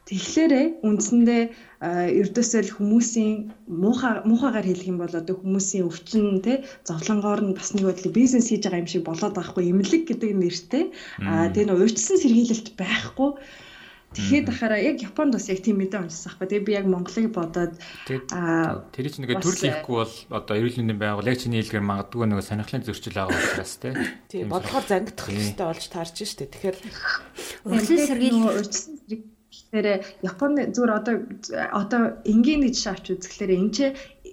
Тэгэхээр үндсэндээ ердөөсөө л хүмүүсийн муухай муухайгаар хэлэх юм бол одоо хүмүүсийн өвчин те зовлонгоор нь бас нэг бодлоо бизнес хийж байгаа юм шиг болоод байхгүй эмнэлэг гэдэг нэртэй. Аа тэгээ нөө урьдчилан сэргийлэлт байхгүй Тэгэхэд ахаараа яг Японд бас яг тийм мэдээ уншсан байхгүй. Тэгээ би яг Монголыг бодоод аа тэр чинь нэг төрөл ихгүй бол одоо эрүүл мэндийн байгуул яг чиний хэлгээр магадгүй нэг сонирхлын зөрчил байгаа учраас тий. Тийм бодлохоор зангидах хэрэгтэй болж таарч штэ. Тэгэхээр урьдчилан сэргийлэл тэгэхээр Японы зүгээр одоо одоо энгийн нэг жишээ авч үзэхлээр энэ ч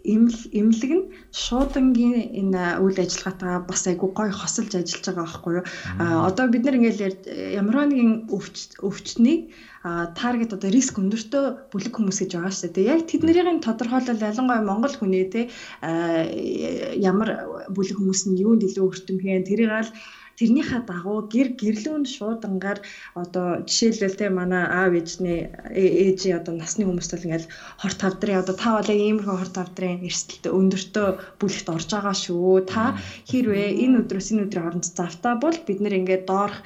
эмнэлэг нь шуудангийн энэ үйл ажиллагаатаа бас айгүй гоё хосолж ажиллаж байгаа байхгүй юу. А одоо бид нар ингээл ямар нэгэн өвчтнийг таргет одоо риск өндөртөө бүлэг хүмүүс гэж байгаа шүү дээ. Яг тэднэрийн тодорхойлол ялангуяа Монгол хүний те ямар бүлэг хүмүүс нь юунд илүү өртөмхөн тэрийг аль тэрнийхээ дагуу гэр гэрлүүн шуудангаар одоо жишээлбэл те манай аав ээжний ээжийн одоо насны хүмүүс бол ингээл хорт тавдрын одоо та бол иймэрхүү хорт тавдрын эрсдэлтэй өндөртөө бүлэгт орж байгаа шүү. Та хэрвээ энэ өдрөөс энэ өдрийн хооронд завтаа бол бид нэр ингээд доорх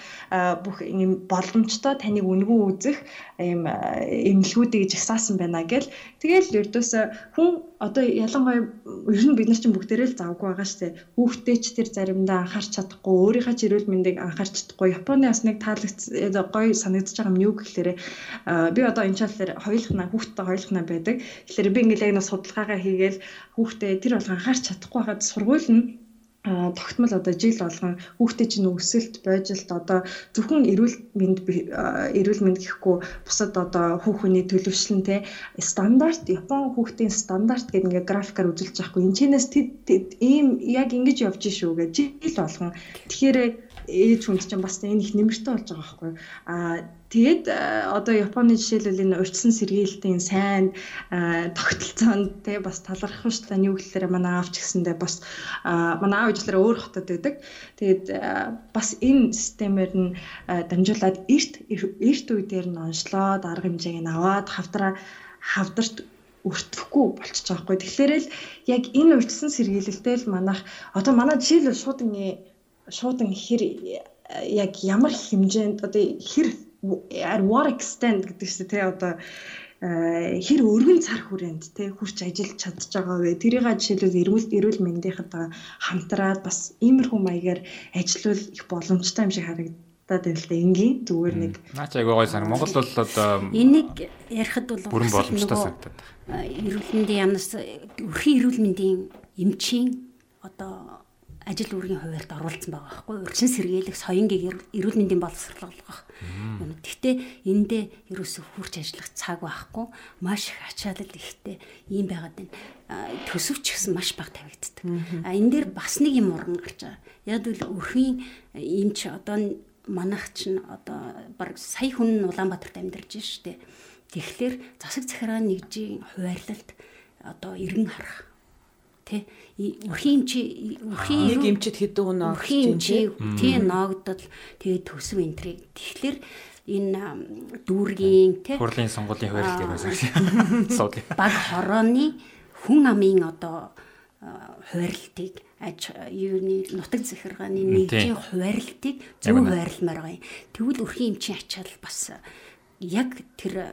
бүх ийм боломжтой таныг үнгүү үзэх ийм эмнэлгүүдийг жагсаасан байна гэл тэгэл ердөөсөө хүн одоо ялангуяа ер нь бид нар чинь бүгдээрээ л завгүй байгаа шүү дээ. Хүүхдээ ч тэр заримдаа анхаарч чадахгүй, өөрийнхөө эрүүл мэндийг анхаарч чадахгүй. Японы бас нэг таалагц гоё санагдаж байгаа юм юу гэхээр би одоо энэ чалаар хоёулахна хүүхдтэй хоёулахна байдаг. Тэгэхээр би ингээл яг нэг судалгаагаа хийгээл хүүхдээ тэр болго анхаарч чадахгүй байхад сургууль нь тогтмол одоо жил болгон хүүхдээ чинь өсөлт бойжилт одоо зөвхөн эрүүл мэнд эрүүл мэнд гэхгүй бусад одоо хүүхний төлөвшлөн те стандарт Япон хүүхдийн стандарт гэдэг ингээ графикаар үзүүлж байхгүй энэ чинээс ийм яг ингэж явж шүү гэж жил болгон. Тэгэхээр ээж хүнд чинь бас энэ их нэмэртэй болж байгаа байхгүй а Тэгээд одоо Японы жишээлбэл энэ урьдчилан сэргийлтийн сайн тогтолцоонд те бас талархах дээ. Юу гэхээр манай аав ч гэсэндээ бас манай аав ижлэр өөр хотод байдаг. Тэгээд бас энэ системээр нь дамжуулаад эрт эрт үе дээр нь онцлоод арга хэмжээг нь аваад хавдраа хавдарт өртөхгүй болчихж байгаа хгүй. Тэгэхээр л яг энэ урьдчилан сэргийлэлтэй л манах одоо манай жишээлбэл шуудан шуудан хэр яг ямар хэмжээнд одоо хэр at what extent гэдэг чинь те одоо э, хэр өргөн цар хүрээнд те хүрч ажиллаж чадж байгаа вэ? Тэрийг жишээлбэл эрүүл эрүүл мэндийнхэнтэй хамтраад бас иймэрхүү маягаар ажиллавал их боломжтой юм шиг харагдаад байна л да. Энгийн зүгээр нэг Наач айгүй гоё сан. Монгол бол одоо энийг ярихад бол бүрэн боломжтой санагдаад. Эрүүл мэндийн яамнаас өрхийн эрүүл мэндийн эмчийн одоо ажил үүргийн хуваарьд оруулсан байгаа байхгүй урьдчилан сэргийлэх соёнгийн эрүүл мэндийн боловсруулах юм. Гэхдээ эндээ ерөөсө хурц ажиллах цаг байхгүй маш их ачаалал ихтэй ийм байгаад байна. Төсөвч гэсэн маш бага тавигддаг. А энэ дээр бас нэг юм уран гарч байгаа. Яг л өрхийн эмч одоо манайх чинь одоо баг сая хүн Улаанбаатарт амьдарч штэ. Тэгэхээр засаг захиргааны нэгжийн хуваарлалт одоо иргэн харах тий. Өрхийн чи өрхийн нэг эмчэд хэдэн хүн өрхийн чи тий. ноогдол тэгээ төсөв энтриг тэгэхээр энэ дүүргийн тий. Хурлын сонгуулийн хуваарлт байсан гэсэн. Баг хорооны хүн амын одоо хуваарлтыг аж юуны нутаг захиргааны нэгжийн хуваарлтыг зөв хуваарлмаар байгаа юм. Тэгвэл өрхийн эмчийн ачаал бас яг тэр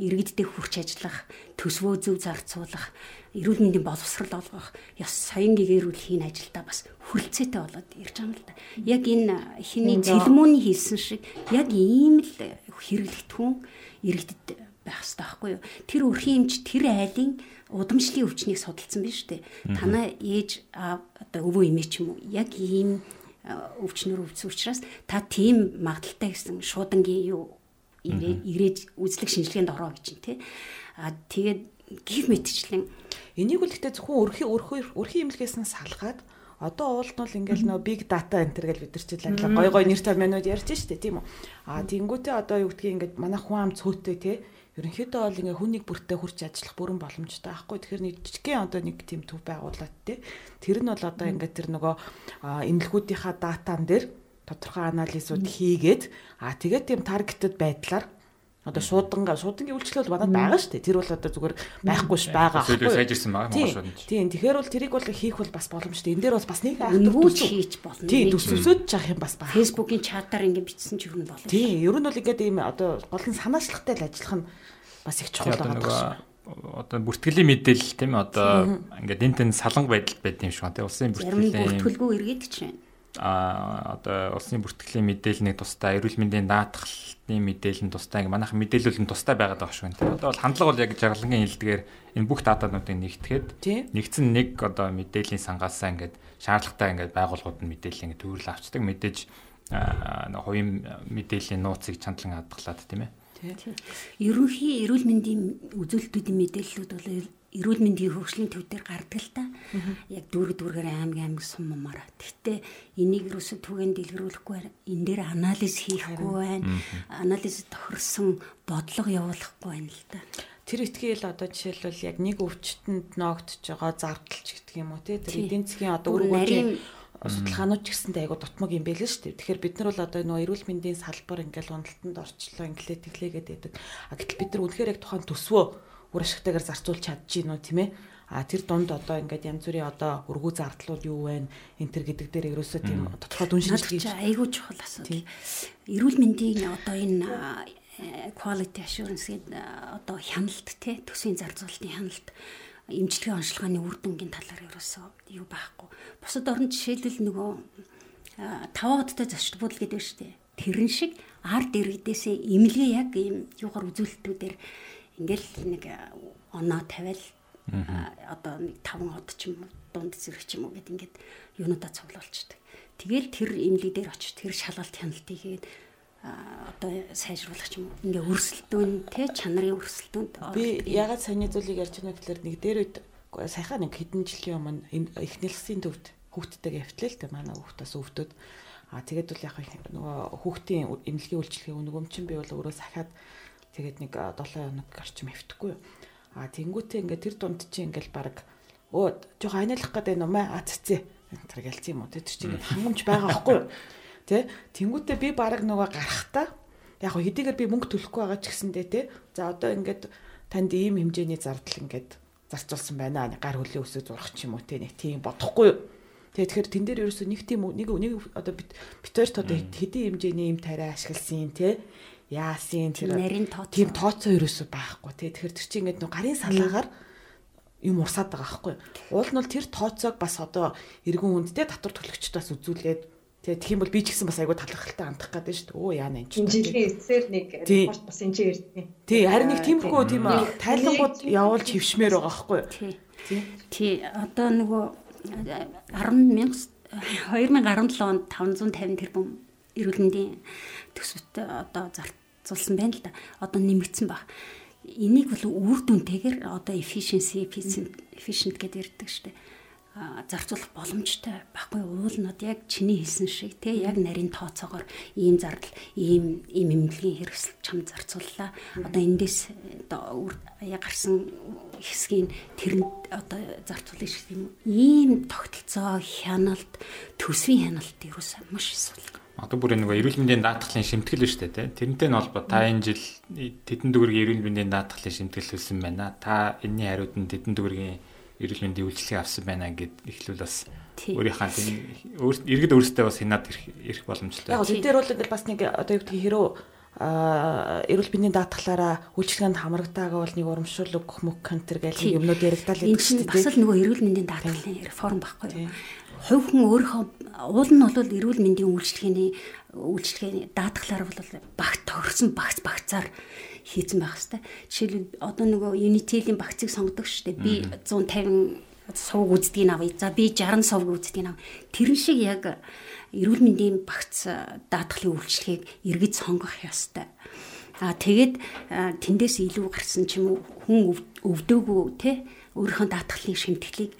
иргэддээ хүрч ажиллах, төсвөө зөв зарцуулах, эрүүл мэндийн боловсрал олгох, ёс соён гэгэрүүл хийн ажилдаа бас хөрөлцөөтэй болоод ирж байгаа юм л да. Яг энэ хиний цэлмөөний хийсэн шиг яг ийм л хэрэглэгдэхүүн иргэдэд байх хэрэгтэй байхгүй юу? Тэр өрхийн эмч тэр айлын удамшлын өвчнийг судалсан биз дээ. Танаа ээж одоо өвөө эмээ ч юм уу яг ийм өвчнөр өвсөн учраас та тийм магадaltaй гэсэн шуудангийн юу ирээд үзлэг шинжилгээнд ороо гэж тий. А тэгээд гих мэтчлэн энийг үл ихтэй зөвхөн өрхийн өрхийн өрхийн имлгээс нь салгаад одоо уулд нь бол ингээл нөө big data энэ төр гэж бид нар ч л гой гой нэр томьёонууд ярьж штэ тийм үү. А тэнгуүтээ одоо юу гэдгийг ингээд манай хүн ам цөөтэй тий ерөнхийдөө бол ингээ хүнийг бүртээ хурч ажиллах бүрэн боломжтой байхгүй. Тэгэхээр нэг жижигхэн одоо нэг тийм төв байгуулад тий. Тэр нь бол одоо ингээ тэр нөгөө эмнэлгүүдийнхаа датан дээр тодорхой анализууд хийгээд аа тэгээд тийм таргетед байдлаар одоо шууданга шуудангийн үйлчлэл бол надад байгаа шүү дээ. Тэр бол одоо зүгээр байхгүй ш байгаа. Эсвэл сайжирсан байгаа Монгол шууд. Тийм. Тэгэхээр бол тэрийг бол хийх бол бас боломжтой. Энэ дээр бас бас нэг өнгөж хийж болно. Тийм. Төсөвсөд жаах юм бас байна. Facebook-ийн чатаар ингэ бичсэн ч юм болно. Тийм. Ер нь бол ингээд ийм одоо гол нь санаачлагтай л ажиллах нь бас их чухал байгаа одоо бүртгэлийн мэдээлэл тийм одоо ингээд энэ тэн саланг байдал байд юм шиг байна. Улсын бүртгэлийн бүртгэлгүй иргэд ч байна а одоо улсын бүртгэлийн мэдээлэлний тусдаа эрүүл мэндийн даатгалын мэдээлэл нь тусдаа ингээ манайхан мэдээлэл нь тусдаа байгаад байгаа шүү дээ. Одоо бол хандлага бол яг жаргалангийн хэлдгээр энэ бүх датануудыг нэгтгэхэд нэгдсэн нэг одоо мэдээллийн сангаасаа ингээд шаардлагатай ингээд байгууллагууд нь мэдээлэл ингээд төвөрлө авчдаг. Мэдээж хувийн мэдээллийн нууцыг чандлан хадгалаад тийм ээ. Ерөнхий эрүүл мэндийн үзүүлэлтүүдийн мэдээллүүд бол эрүүл мэндийн хөгжлийн төв дээр гардаг л та. Яг дүүрэг дүүргээр аймаг аймаг суммаар. Гэхдээ энийг юусе түгээн дэлгэрүүлэхгүй энэ дээр анализ хийхгүй байна. Анализ тохирсон бодлого явуулахгүй байна л та. Тэр ихтгэл одоо жишээлбэл яг нэг өвчтөнд ноогдож байгаа зардалч гэдэг юм уу те тэр эдийн засгийн одоо үр судалгаанууд ч гэсэндээ айгу дутмаг юм байл шүү дээ. Тэгэхээр бид нар бол одоо нөгөө эрүүл мэндийн салбар ингээл уналтанд орчлоо инглээ тэглээгээд байдаг. А гэтэл бид нар үнэхээр яг тухайн төсвөө үр ашигтайгаар зарцуулж чадчих юм уу тийм ээ? А тэр дунд одоо ингээд янз бүрийн одоо өргүү зардлууд юу вэ? Энтер гэдэг дээр ерөөсөө тийм тодорхой дүн шинжилгээ хийж айгүй чухал асуудал. Эрүүл мэндийн одоо энэ quality assurance гэдэг одоо хяналт те төсвийн зарцуулалтын хяналт эмчилгээ онцлогооны үр дүнгийн талаар ерөөсөө юу байхгүй. Бусад орнд жишээлбэл нөгөө таван хоттой зочд буудал гэдэг шүү дээ. Тэрэн шиг ард иргэдээсээ имлгээ яг ийм юугаар үзүүлэлтүүдээр ингээл нэг оноо тавиал одоо нэг таван хот ч юм уу дунд зэрэг ч юм уу гэд ингээд юунуудаа цуглуулчихдаг. Тэгэл тэр имлэг дээр очиж тэр шалгалт хяналтыг хийгээд одоо сайжруулах юм ингээ өрсөлдөөн те чанарын өрсөлдөөнд би ягаад саяны зүйлийг ярьж байгаа гэхээр нэг дээр үед саяхан нэг хэдэн жилийн өмнө их нэлсийн төвд хүүхдтэйгээ явтлаа л те манай хүүхдээс өвдөд. А тэгээд бол яг нөгөө хүүхдийн эмнэлгийн үйлчлэгээ нөгөө чинь би бол өөрөө сахиад тэгээд нэг 7 хоног гарчим хөвтөхгүй а тэнгуүтээ ингээ тэр дунд чинь ингээл баг өө жоох аниалах гэдэг юм аа цэцээ тэр гэлцсэн юм уу тэр чинь хангамж байгаа байхгүй юу Тэ? Тэнгүүтээ би баг нөгөө гарахтаа яг хэдийгээр би мөнгө төлөхгүй байгаа ч гэсэндээ тэ. За одоо ингээд танд ийм хэмжээний зардал ингээд зарцуулсан байна. Гар хөлийн өсөж зурах ч юм уу тэ нэг тийм бодохгүй юу? Тэгээ тэгэхээр тэн дээр ерөөсөө нэг тийм нэг нэг одоо бит битэрт одоо хэдийн хэмжээний юм тариа ашигласан те яасын тэр нарийн тооцоо тийм тооцоо ерөөсөө байхгүй те тэгэхээр тэр чинь ингээд нэг гарын салаагаар юм урсаад байгаа байхгүй уул нь бол тэр тооцоог бас одоо эргэн хүнд те татвар төлөгчд бас үзүүлээд Тэгээ тэгэх юм бол би ч гэсэн бас айгүй талархалтай хандах гэдэг шүү дээ. Өө яа нэ энэ жилийн эцсээр нэг репорт бас энэ ирдээ. Тий, харин нэг тиймхүү тийм тайлангууд явуулж хөвшмээр байгаа байхгүй? Тий. Тий, одоо нөгөө 10 мянга 2017 онд 550 тэрбум эрүүл мэндийн төсөвт одоо зарцуулсан байна л да. Одоо нэмэгдсэн баг. Энийг бол үр дүнтэйгээр одоо efficiency efficient гэдэг ярьдаг шүү дээ зарцуулах боломжтой байхгүй. Уулнууд яг чиний хэлсэн шиг тий яг нарийн тооцоогоор ийм зардал ийм ийм эмнэлгийн хэрэгсэл чам зарцууллаа. Одоо эндээс одоо гарсан хэсгийн тэрэнд одоо зарцуулах шиг юм ийм тогтолцоо хяналт төсвийн хяналт ерөөсөө маш эсвэл Одоо бүр нэг эрүүл мэндийн даатгалын шимтгэл шүү дээ тий. Тэрнтэй нь холбоо та энэ жил тэдэн дүүргийн эрүүл мэндийн даатгалын шимтгэл хэлсэн байна. Та энэний хариуд нь тэдэн дүүргийн эрүүл мэндийн үйлчлэгээ авсан байна гэд ихлүүл бас өөрийнхөө тийм иргэд өөрсдөө бас хянаад ирэх боломжтой. Яг энэ дээр бол бас нэг одоо юу гэдгийг хэрөө эрүүл мэндийн даатгалаараа үйлчлэгэнд хамрагдаагаа бол нэг урамшуул өгөх мөх контер гэх юмнууд яригдал байдаг шүү дээ. Бас л нөгөө эрүүл мэндийн даатгалын реформ байхгүй юу? Хувь хүн өөрийнхөө уул нь бол эрүүл мэндийн үйлчлэгээний үйлчлэгээний даатгалаар бол багт тохирсон багц багцаар хийцэн байх хэвээр. Жишээлбэл одоо нөгөө Unity-ийн багцыг сонгодог шүү дээ. Би 150 сувг үздгийг авъя. За би 60 сувг үздгийг ав. Тэрэн шиг яг эрүүл мэндийн багц даатгалын үйлчлэгийг эргэж сонгох ёстой. А тэгээд тэндээс илүү гарсан ч юм уу хүн өвдөөгүй те өөрийнхөө даатгалын шимтгэлийг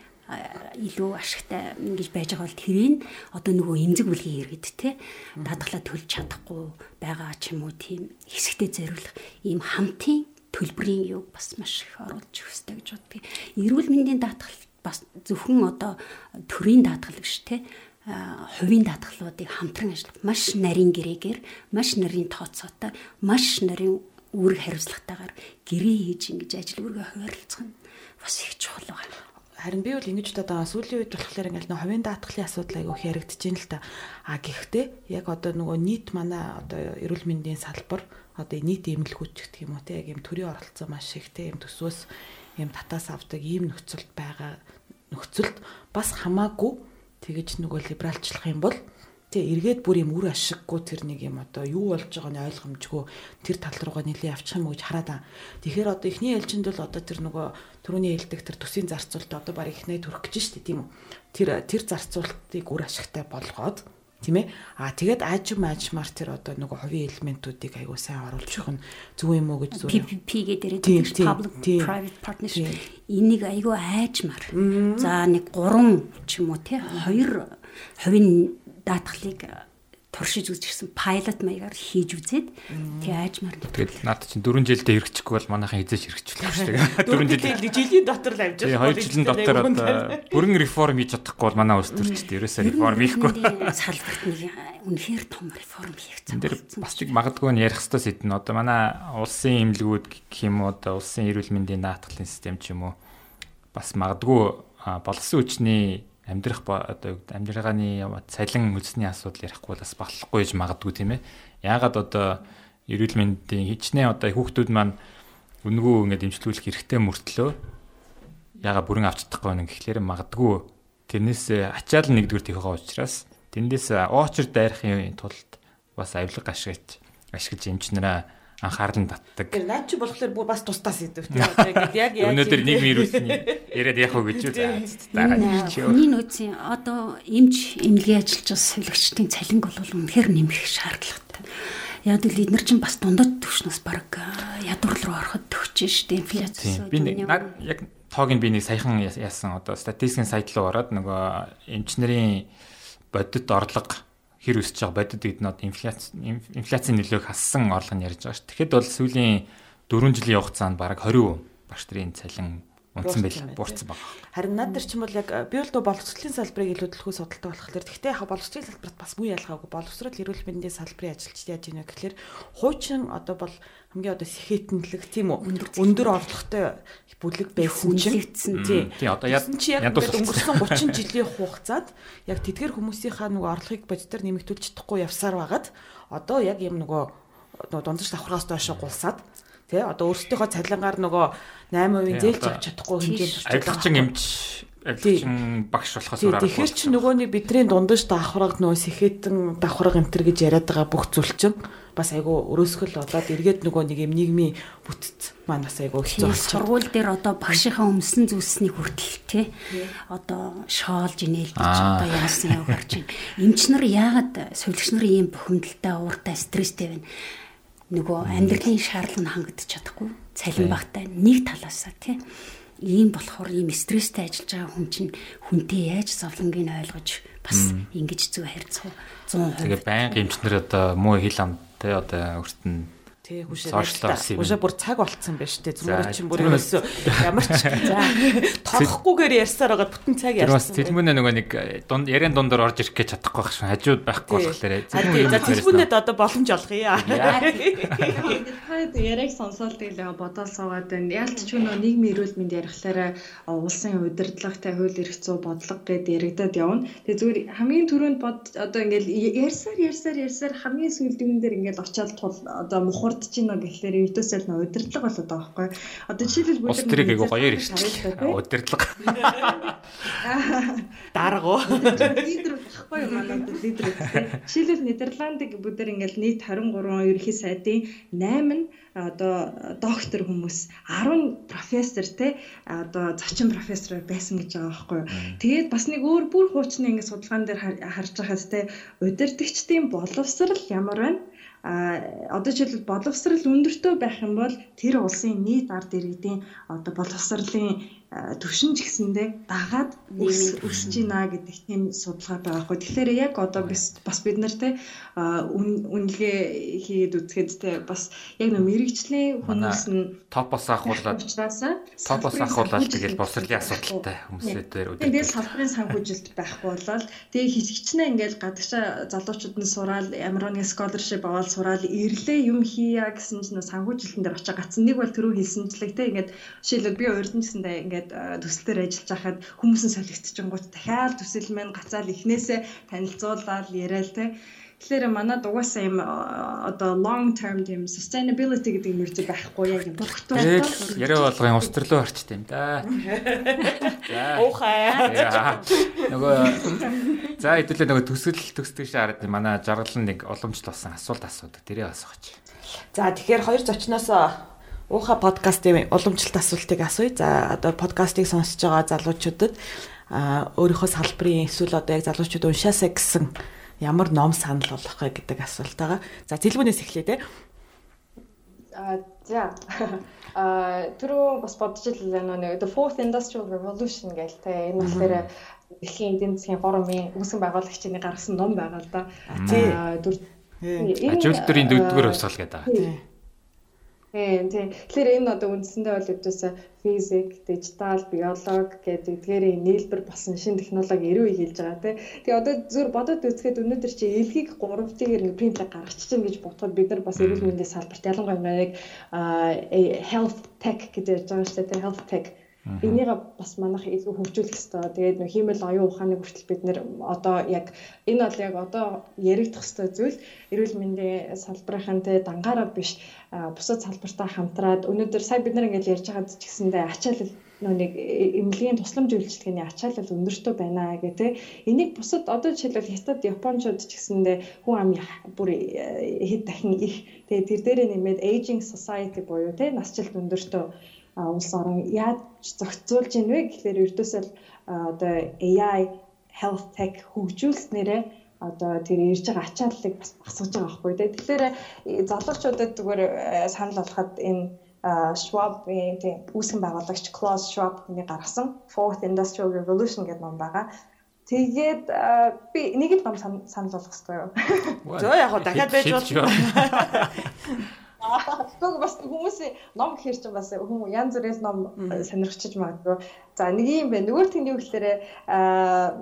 илүү ашигтай ингэж байж байгаа бол тэрийг одоо нөгөө эмзэг бүлгийн иргэд те даатгалаа төлж чадахгүй байгаа ч юм уу тийм хэсэгтээ зориулах ийм хамтын төлбөрийн юг бас маш их оруулж өгстэй гэж боддгийг. Эрүүл мэндийн даатгал бас зөвхөн одоо төрийн даатгал биш те хувийн даатгалуудыг хамтран ажиллах маш нарийн гэрээгээр маш нарийн тооцоотой маш нарийн үүрэг хариуцлагатайгаар гэрээ хийж ингэж ажил үүргээ хуваарлцах нь бас их чухал байна харин би бол ингэж байгаа сүүлийн үед болохоор ингээл нөө хувийн даатгалын асуудал айгүй харагдаж байна л та. А гэхдээ яг одоо нөгөө нийт манай одоо эрүүл мэндийн салбар одоо нийт эмнэлгүүч гэх юм уу те яг юм төрийн оролцоо маш их те юм төсвөөс юм татаас авдаг ийм нөхцөлд байгаа нөхцөлд бас хамаагүй тэгэж нөгөө либералчлах юм бол Тэ эргээд бүр юм үр ашиггүй тэр нэг юм одоо юу болж байгааг нь ойлгомжгүй тэр тал руугаа нэлээд явчих юм уу гэж хараад аа. Тэгэхээр одоо эхний ээлжинд бол одоо тэр нөгөө түрүүний хэлдэг тэр төсвийн зарцуулалт одоо баг ихнээ төрөх гэж штэ тийм үү. Тэр тэр зарцуулалтыг үр ашигтай болгоод тийм ээ. Аа тэгээд аажим аажмаар тэр одоо нөгөө хувийн элементүүдийг аягүй сайн оруулж өгөх нь зөв юм уу гэж зөв. PPP гэдэг public private partnership энийг аягүй аажмаар. За нэг 3 ч юм уу тий 2 хувийн даатгалыг туршиж үзчихсэн пайлот маягаар хийж үзээд тий аажмаар тэгэл наад чинь 4 жилдээ хэрэгжихгүй бол манайхан шүү дээ. 4 жилийн дотор л амжиж байгаа 2 жилийн дотор одоо бүрэн реформ хийж чадахгүй бол манай улс төрчд ерөөсөө реформ хийхгүй. Салбарт нэг үнэхээр том реформ хийх цаг болсон бас чиг магадгүй нь ярих хэвээр сэдэн одоо манай улсын эмнэлгүүд гэх юм уу одоо улсын эрүүл мэндийн даатгалын систем ч юм уу бас магадгүй боловсон хүчний амьдрах одоо амьдралгааны цалин үлсний асуудал ярихгүй бас болохгүй гэж магадгүй тийм ээ. Яагаад одоо эрүүл мэндийн хичнээн одоо хүүхдүүд маань үнгүү ингээд имжлүүлэх хэрэгтэй мөртлөө яага бүрэн авч чадахгүй нэг гэхлээр магадгүй тэрнээс ачаал нэгдүгээр тийхээ учраас тэндээс оочр дайрахын тулд бас авилга ашиглаж ашиглаж эмчнэрээ анхаарал нь татдаг. Тэр наад чи болохоор бүр бас тустаас идэв тийм яг яг өнөөдөр нийгмийн ирүүлсний яриад яах вэ гэж үү. Хүний нөөцийн одоо эмч эмнэлгийн ажиллаж байгаа сувилагчдын цалинг бол үнэхээр нэмэх шаардлагатай. Яг л эдгээр чинь бас дундад төвшнөөс баг ядуур руу ороход төгч штэ инфляци. Би нэг яг тоог нь би нэг саяхан яасан одоо статистикийн сайт руу ороод нөгөө эмчнэрийн бодит орлого хэр өсөж байгаа бодит гэдэг нь инфляц инфляцийн нөлөөг хассан орлого нь ярьж байгаа ш. Тэгэхэд бол сүүлийн 4 жилийн хугацаанд бараг 20% багш нарын цалин унтсан байл буурсан баг. Харин над нар ч юм бол яг би бол боловсролын салбарыг илүү төлөхөө судалдаг болохоор тэгтээ яг боловсролын салбарт бас муу ялгаагүй. Боловсрол эрүүл мэндийн салбарын ажилчид яаж ийнэ гэхээр хуучин одоо бол хамгийн одоо сэхэтэнлэг тийм үү өндөр орлоготой бүлэг байсан чинь тий. одоо яг өнгөрсөн 30 жилийн хугацаанд яг тэдгэр хүмүүсийнхаа нөгөө орлогыг бодитоор нэмэгдүүлж чадахгүй явсаар байгаад одоо яг юм нөгөө дундаж давхраас доош гулсаад Тэ одоо өөрсдийнхөө цалингаар нөгөө 8% зээлж авч чадахгүй хэмжээнд авилгачин эмч авилгачин багш болохоос өөр аргагүй. Тэгэхээр чи нөгөөний бидний дундаж давхраг нөгөө сэхэтэн давхраг энтер гэж яриад байгаа бүх зүйл чинь бас айгу өрөөсгөл болоод эргээд нөгөө нэг юм нийгмийн бүтц маань бас айгу хэцүү болчих. Сургууль дээр одоо багшийнхаа өмсөн зүйлсний хүртэл тий. Одоо шоолж инээлдэж одоо яасан яв гарч байна. Эмч нар яагаад сувилагч нарын ийм бухимдалтай ууртай стресстэй байна нөгөө амьдралын шаардлага хангадж чадахгүй цалин багтай нэг талаасаа тий. Ийм болохоор ийм стресстэй ажиллаж байгаа хүн чинь хүнтэй яаж зовлонгийг ойлгож бас ингэж зөв харьцах 100%. Тэгээ байнга эмчнэр одоо муу хил ам тий одоо өөрт нь тий хүшээ хүшээ бүр цаг болцсон байна шүү дээ зүгээр чинь бүр ерөөсөө ямар ч тоохгүйгээр ярьсаар байгаа бүтэн цаг ярьсан. Бас тэлмүнэ нөгөө нэг дунд яриан дундор орж ирэх гэж чадахгүй байх шүү. Хажууд байхгүй болохоор за тэлмүнэд одоо боломж олгоё. Хаад яриаг сонсоод тэгэл бодоод суугаад байна. Яалт ч нөгөө нийгмийн эрүүл мэнд ярихлаараа улсын удирдлагатай хууль эрх зүй бодлого гэд яригадад явна. Тэгээ зүгээр хамгийн түрүүнд бод одоо ингээл ярьсаар ярьсаар ярьсаар хамгийн сүүлдгэн дээр ингээл очиад тул одоо мухар чинь нөө гэхлээр ердөөсөө нөө удирдлага болоод байгаа байхгүй. Одоо жишээлбэл бүгд тэрийг айгу гоёор ирчихлээ. Удирдлага. Дарга. Лидер байхгүй юу манай лидер. Жишээлбэл Нидерландыг бүгд ингээл нийт 23 ерөнхий сайдын 8 нь одоо доктор хүмүүс 10 профессор те одоо зочин профессор байсан гэж байгаа байхгүй. Тэгээд бас нэг өөр бүр хуучны ингэ судалгаан дээр харж байхад те удирдгчдын боловсрал ямар байна? А одоо жишээлбэл боловсрал өндөртөө байх юм бол тэр улсын нийт ард иргэдийн одоо боловсролын төвшин ч гэсэндээ дагаад өсөж байна гэдэг тийм судалгаа байгаа хгүй. Тэгэхээр яг одоо бас бид нар те үнэлгээ хийгээд үзэхэд те бас яг нэг мэрэгчлийн хүмүүс нь топос ахуулаад топос ахуулаад тэгэл боловсролын асуудалтай хүмүүсээ дээр үгүй. Тэгээд салбарын санхүүжилт байхгүй болол тэгээ хичнээн ингээл гадагшаа залуучууд нь сураал ямар нэг scholarship аваад сураал ирлээ юм хийя гэсэн чинь санхүүжилтэн дээр очиж гацсан. Нэг бол түрүү хэлсэнчлэг те ингээд жишээлбэл би урьдэн гэсэндээ ингээд ингээд төсөлтөөр ажиллаж байхад хүмүүс нь солигдчихэнгүүт дахиад төсөл маань гацаал эхнээсээ танилцуулаад яриад те Тэгэхээр манад угаасаа юм одоо long term тийм sustainability гэдэг юм үржи байхгүй яг юм тогтвол яриа болгоын устрлуу орчт юм да. За. Уухай. Нөгөө за хэдүүлээ нөгөө төсөл төсдөг шаард манай жаргалан нэг уламжлал болсон асуулт асуудаг. Тэрийг асуугач. За тэгэхээр хоёр зочноос Ууха подкастын уламжлалт асуултыг асууя. За одоо подкастыг сонсож байгаа залуучуудад а өөрийнхөө салбарын эсвэл одоо яг залуучууд уншаасаа гэсэн ямар ном санал болох вэ гэдэг асуулт байгаа. За зэлгүүнээс эхлэе те. А за а түрүү бас бодож илээ нэг the fourth industrial revolution гээл те энэ болохоор дэлхийн эдийн засгийн форумын үүсгэн байгуулагчны гаргасан ном байгаа л да. Тий. Дүр Ажилтнуудын дөрөвдүгээр хувьсгал гэдэг байгаа. Тийм тийм. Тэгэхээр энэ одоо үндсэндээ бол өдөөсөө физик, дижитал, биологи гэдэг эдгээрийн нийлбэр болсон шинэ технологи ирүү хэлж байгаа тийм. Тэгээ одоо зөв бодоод үзэхэд өнөөдөр чи элгийг 3D-гээр ингээ принтер гаргачихсан гэж бодоход бид нар бас эрүүл мэндийн салбарт ялангуяа яг health tech гэж ярьж байгаа шүү дээ. Health tech Энийг бас манайх илүү хөгжүүлэх хэрэгтэй. Тэгээд нөх хиймэл оюун ухааны хүртэл бид нэр одоо яг энэ бол яг одоо яригдах хэрэгтэй зүйл. Эрүүл мэндийн салбарын тэ дангаараа биш бусад салбартаа хамтраад өнөөдөр сая бид нар ингэж ярьж байгаад ч гэсэндээ ачаалал нөө нэг эмнэлгийн тусламж үйлчилгээний ачаалал өндөртөө байна тэ энийг бусад одоо жишээлбэл хятад японочууд ч гэсэндээ хүн амын бүр э, хэд дахин их. Тэгээ тэр дээрээ нэмээд aging society буюу тэ насжилт өндөртөө улс орон яаж зохицуулж ийн вэ гэхээр ердөөсөө одоо AI health tech хөгжүүлснээрээ одоо тэр ирж байгаа ачааллыг бас багсгаж байгаа байхгүй тий. Тэгэхээр э, залуучуудад зүгээр э, санал болгоход энэ Schwab-ийн тийм үүсгэн байгуулагч Klaus Schwab-ны гаргасан Fourth Industrial Revolution гэдэг ном байгаа. Тэгээд би нэг л ном санал болгох хэрэгтэй юу? Зөө яг хаа дахиад байж болно. Тэгвэл бас хүмүүсийн ном гэхэр чинь бас хүмүүс янз бүрээс ном сонирхчиж магадгүй. За нэг юм байна. Нөгөө тэний үгээр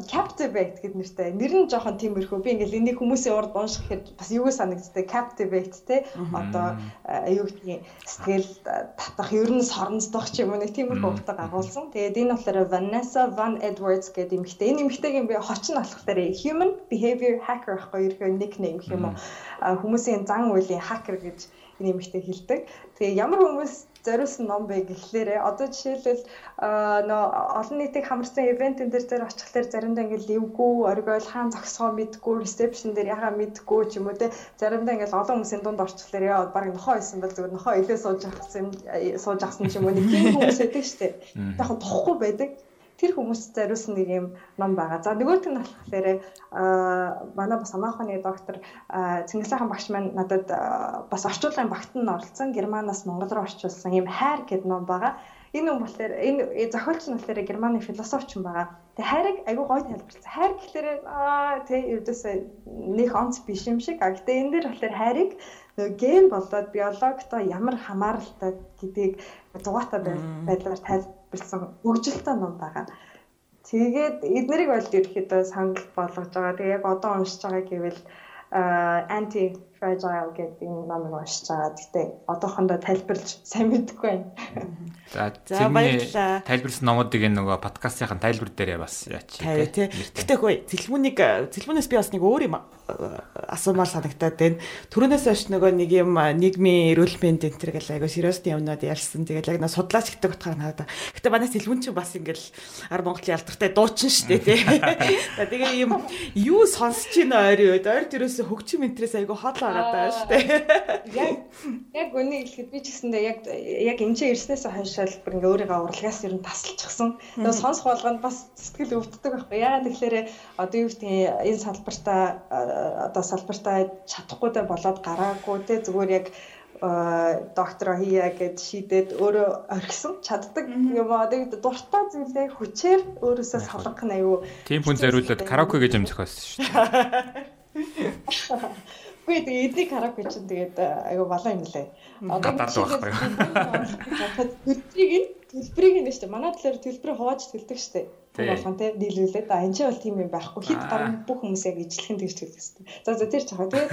captivate гэдэг нэртэй. Нэр нь жоохон тиймэрхүү. Би ингээл энийг хүмүүсийн урд унших гэхэд бас юу санагддаг captivate те. Одоо юу гэдгийг сэтгэл татах, ер нь соронцдох ч юм уу нэг тиймэрхүү утга агуулсан. Тэгээд энэ болохоор Vanessa Van Edwards гэдэг эмэгтэй. Энэ эмэгтэйгийн би хоч нь болохоор human behavior hacker ахгүй ерхөө nickname гэх юм уу. Хүмүүсийн зан үйлийн hacker гэж нэмэгтэй хэлдэг. Тэгээ ямар хүмүүс зориулсан ном бэ гэхлээрээ одоо жишээлбэл нөө олон нийтийг хамарсан ивент энэ дээр очихлаар заримдаа ингээл ливгүй оргиол хаан зогсгоо мэдгүй ресепшн дээр яхаа мэдгүй ч юм уу те заримдаа ингээл олон хүмүүсийн дунд орчихлаар яа баг нохоо исэн бол зүгээр нохоо илээ сууж ахсан сууж ахсан ч юм уу нэг тийм хүмүүс байдаг штэ. Яг тохгүй байдаг тэр хүмүүст зориулсан нэг юм ном байгаа. За нөгөөх нь болохоор манай бас амаахны доктор Цэнгис хаан багш маань надад бас орчуулгын багт нь оролцсон Германаас Монгол руу орчуулсан юм хайр гэдэг ном байгаа. Энэ юм болохоор энэ зохиолч нь болохоор Германы философч юм байгаа. Тэгээ хайрыг айгүй гоё тайлбарласан. Хайр гэхлээр аа тэг ердөөсөө нэг онц биш юм шиг. А гэтээ энэ дэр болохоор хайрыг ген болоод биологтой ямар хамааралтай гэдгийг дугаатай байдлаар тайлбарласан билсэн хөгжилтэй ном байгаа. Тэгээд эднэрийг бол ерөөхдөө санал болгож байгаа. Тэгээ яг одоо уншиж байгаа гэвэл anti fragile гэдэг энэ номыг уншиж байгаа. Гэтэ одоохондоо тайлбарлаж сайн мэдэхгүй байна. За баярлалаа. Тайлбарсан номуудыг энэ нөгөө подкастын тайлбар дээрээ бас яач. Гэтэ хөөе цэлмүнийг цэлмүнээс би бас нэг өөр юм асуумаар санагтаад байна. Төрөнөөс хойш нөгөө нэг юм нийгмийн эрүүл мэнд энэ төр гэл айгу сериосны юмнууд ярьсан. Тэгэл яг на судлаач гэдэг утгаар надад. Гэтэ манай сэлмүн чинь бас ингээл ар Монголын алдартай дуучин шүү дээ тий. Тэгээ юм юу сонсож ийн ойрын үед ойр төрөөс хөгжим энтрээс айгу хол агаад байгаа шүү дээ. Яг яг үнийг хэлэхэд би ч гэсэндээ яг яг энэ чинь ирснээс хойшоо бүр ингээ өөрийгөө урлагаас ер нь тасалчихсан. Тэгээ сонсох болгонд бас сэтгэл өвддөг байхгүй. Яагаад тэгэхээр одоо юу гэдэг энэ салбартаа одоо салбартаа чадахгүйдээ болоод гараагүй те зүгээр яг доктор хийя гэд шийдээд өөрөө орхисон чаддаг юм аа тэгээд дуртай зүйлээ хүчээр өөрөөсөө салгах нь аюу тийм хүн зориулаад караоке гэж юм зохиосон шүү дээ. Үгүй тэгээд эдний караоке чинь тэгээд аюу балаа юм лээ. Одоо төлбөрийг төлбөрийг нь шүү дээ. Манай талаар төлбөрийг хувааж төлдөг шүү дээ болгон тий нийлүүлээд а энэ ч бол тийм юм байхгүй хит гарна бүх хүмүүс яг ижлэхэн тэгж хэлдэг шүү дээ. За за тэр ч хаа. Тэгээд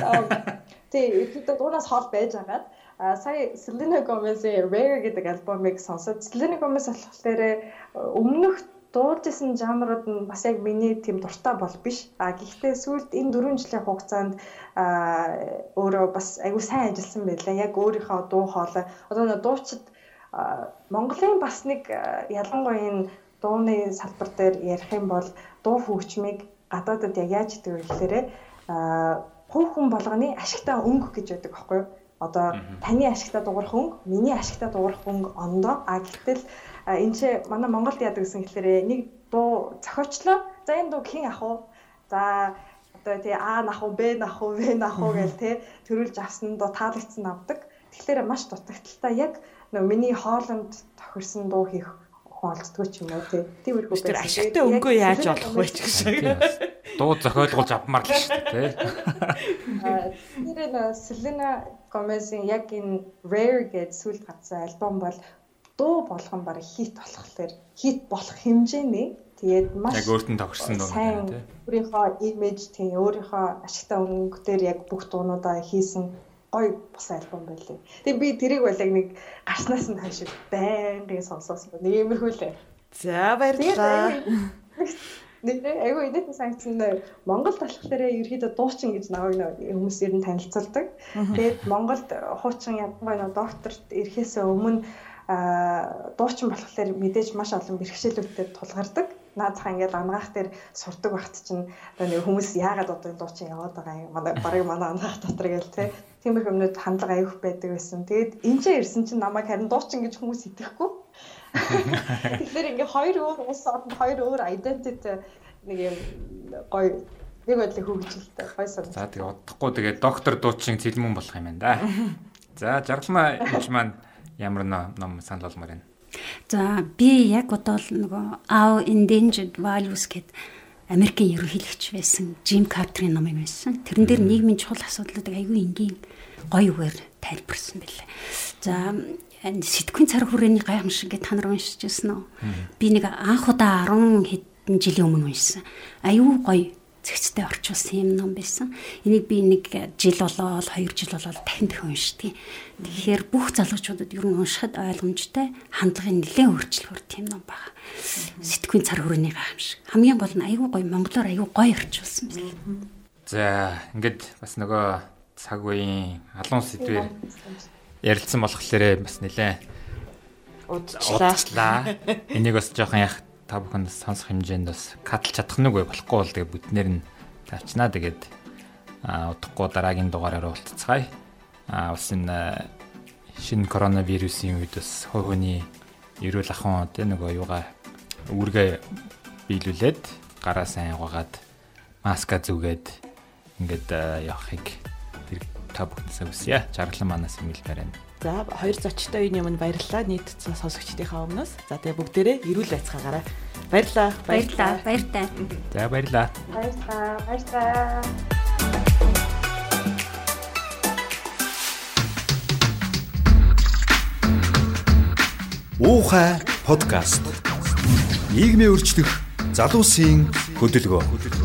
тий эдгээр дуунаас хол байж агаад а сая Selena Gomez-ийн Rare гэдэг альбомыг сонсоод Selena Gomez болохоор өмнөх дуулжсэн жанрууд нь бас яг миний тийм дуртай бол биш. А гэхдээ сүүлд энэ 4 жилийн хугацаанд а өөрөө бас айгүй сайн ажилласан байлаа. Яг өөрийнхөө дуу хоолой одоо дуучид Монголын бас нэг ялангуяа энэ дууны салбар дээр ярих юм бол дуу хөгжмийг гадаадад яаж хийдэг вэ гэхээр хувь хүн болгоны ашигтай өнгө гэж байдаг байхгүй юу? Одоо таны ашигтай дуурах өнгө, миний ашигтай дуурах өнгө ондоо. А гэтэл энэ чи манай Монголд яадаг гэсэн гэхээр нэг дуу зохиочлоо. За энэ дуу хэн ах вэ? За одоо тий А нах уу, Б нах уу, В нах уу гэл тий төрүүлж авсан дуу таалагдсан авдаг. Тэгэхээр маш дутагдaltaа яг нөгөө миний хоолонд тохирсон дуу хийх хүн олцдгоо ч юм уу тий. Тиймэрхүү Тэр ашигтай өнгөө яаж олох вэ ч гэсэн. Дуу зохиолгуулж авмаар л шүү дээ тий. Тэр нэ Selena Gomez-ийн яг энэ Rare гэдэг сүлд гарсан альбом бол дуу болгон баг хит болохлээр хит болох хэмжээний тэгээд маш яг өөртөө тохирсон дуу байна тий. Өөрийнхөө имиж тий өөрийнхөө ашигтай өнгөтөр яг бүх дуунуудаа хийсэн гоё бус альбом байлээ. Тэгээ би тэрийг бол яг нэг гарснаас нь хойш байнгын сонсоосон. Нэг иймэрхүү лээ. За баярлалаа. Нэг айгүй инээдэн санагдсан нэ Монголд болохоор ерөөдөө дуучин гэж наваг хүмүүс ер нь танилцуулдаг. Тэгээд Монголд хуучин ядгай докторт ирэхээс өмнө дуучин болохоор мэдээж маш олон бэрхшээлүүдтэй тулгардаг. Наадах ингээл ангаах дээр сурдаг багт чинь нэг хүмүүс яагаад одоо энэ дуучин яваад байгаа юм. Манай барыг манай ангаах дотор гээл те. Тиймэрхүү юмнууд хандлага аюух байдаг байсан. Тэгээд энэ ч ирсэн чинь намайг харин дуучин гэж хүмүүс итгэхгүй. Тэгэхээр ингээ хоёр өөр улс орнд хоёр өөр identity нэг юм гоё нэг байдлыг хөгжилтэй гоё сан. За тэгээ удахгүй тэгээ доктор дуучин цэлмэн болох юм байна да. За жаргалмаа энэ маань ямар ном санал болмоор байна. За би яг одоо л нөгөө Our Endangered Values гэд Америкийн ерөнхийлөгч байсан Jim Carter-ийн ном юм байсан. Тэрэн дээр нийгмийн чухал асуудлуудыг аягүй энгийн гоё үгээр тайлбарсан байлаа. За сэтгвийн цар хүрээний гайхамшиг гэж та нар уншижсэн үү? Би нэг анх удаа 10 хэдэн жилийн өмнө уншсан. Аюу гоё зэгцтэй орчуулсан юм ном байсан. Энийг би нэг жил болоод 2 жил болоод дахин дахин уншдаг. Тэгэхээр бүх залуучуудад ер нь уншихад ойлгомжтой хандлагын нэлээд өөрчлөлт тийм ном байна. Сэтгвийн цар хүрээний гайхамшиг. Хамгийн гол нь аюу гоё монголоор аюу гоё орчуулсан байна. За ингээд бас нөгөө цаг үеийн алуун сэдвээр ярилцсан болохоор бас нэлээ удчлаа. Энийг бас жоохон яг та бүхэнд сонсох хэмжээнд бас катлж чадах нэг бай болохгүй бол тэгээ бүтнээр нь тавьчнаа тэгээд удахгүй дараагийн дугаараар уулзцгаая. А бас энэ шинэ коронавирусын үед бас хойхны эрүүл ахуйн тэ нөгөө юугаа үүргээ биелүүлээд гараа сайн угаагаад маска зүгээд ингээд явахыг тэр та бүхнээсээ хүсье. Жаргалан манаас имэйл барина. За хоёр зочтой үеийн өмнө баярлалаа нийт сонсогчдийнхаа өмнөөс. За тэгээ бүгдээрээ эрүүл байцгаагаараа. Баярлалаа. Баярлалаа. Баяртай. За баярлалаа. Баярлалаа. Баярлалаа. Уухай подкаст. Нийгмийн өөрчлөх залуусын хөдөлгөөн.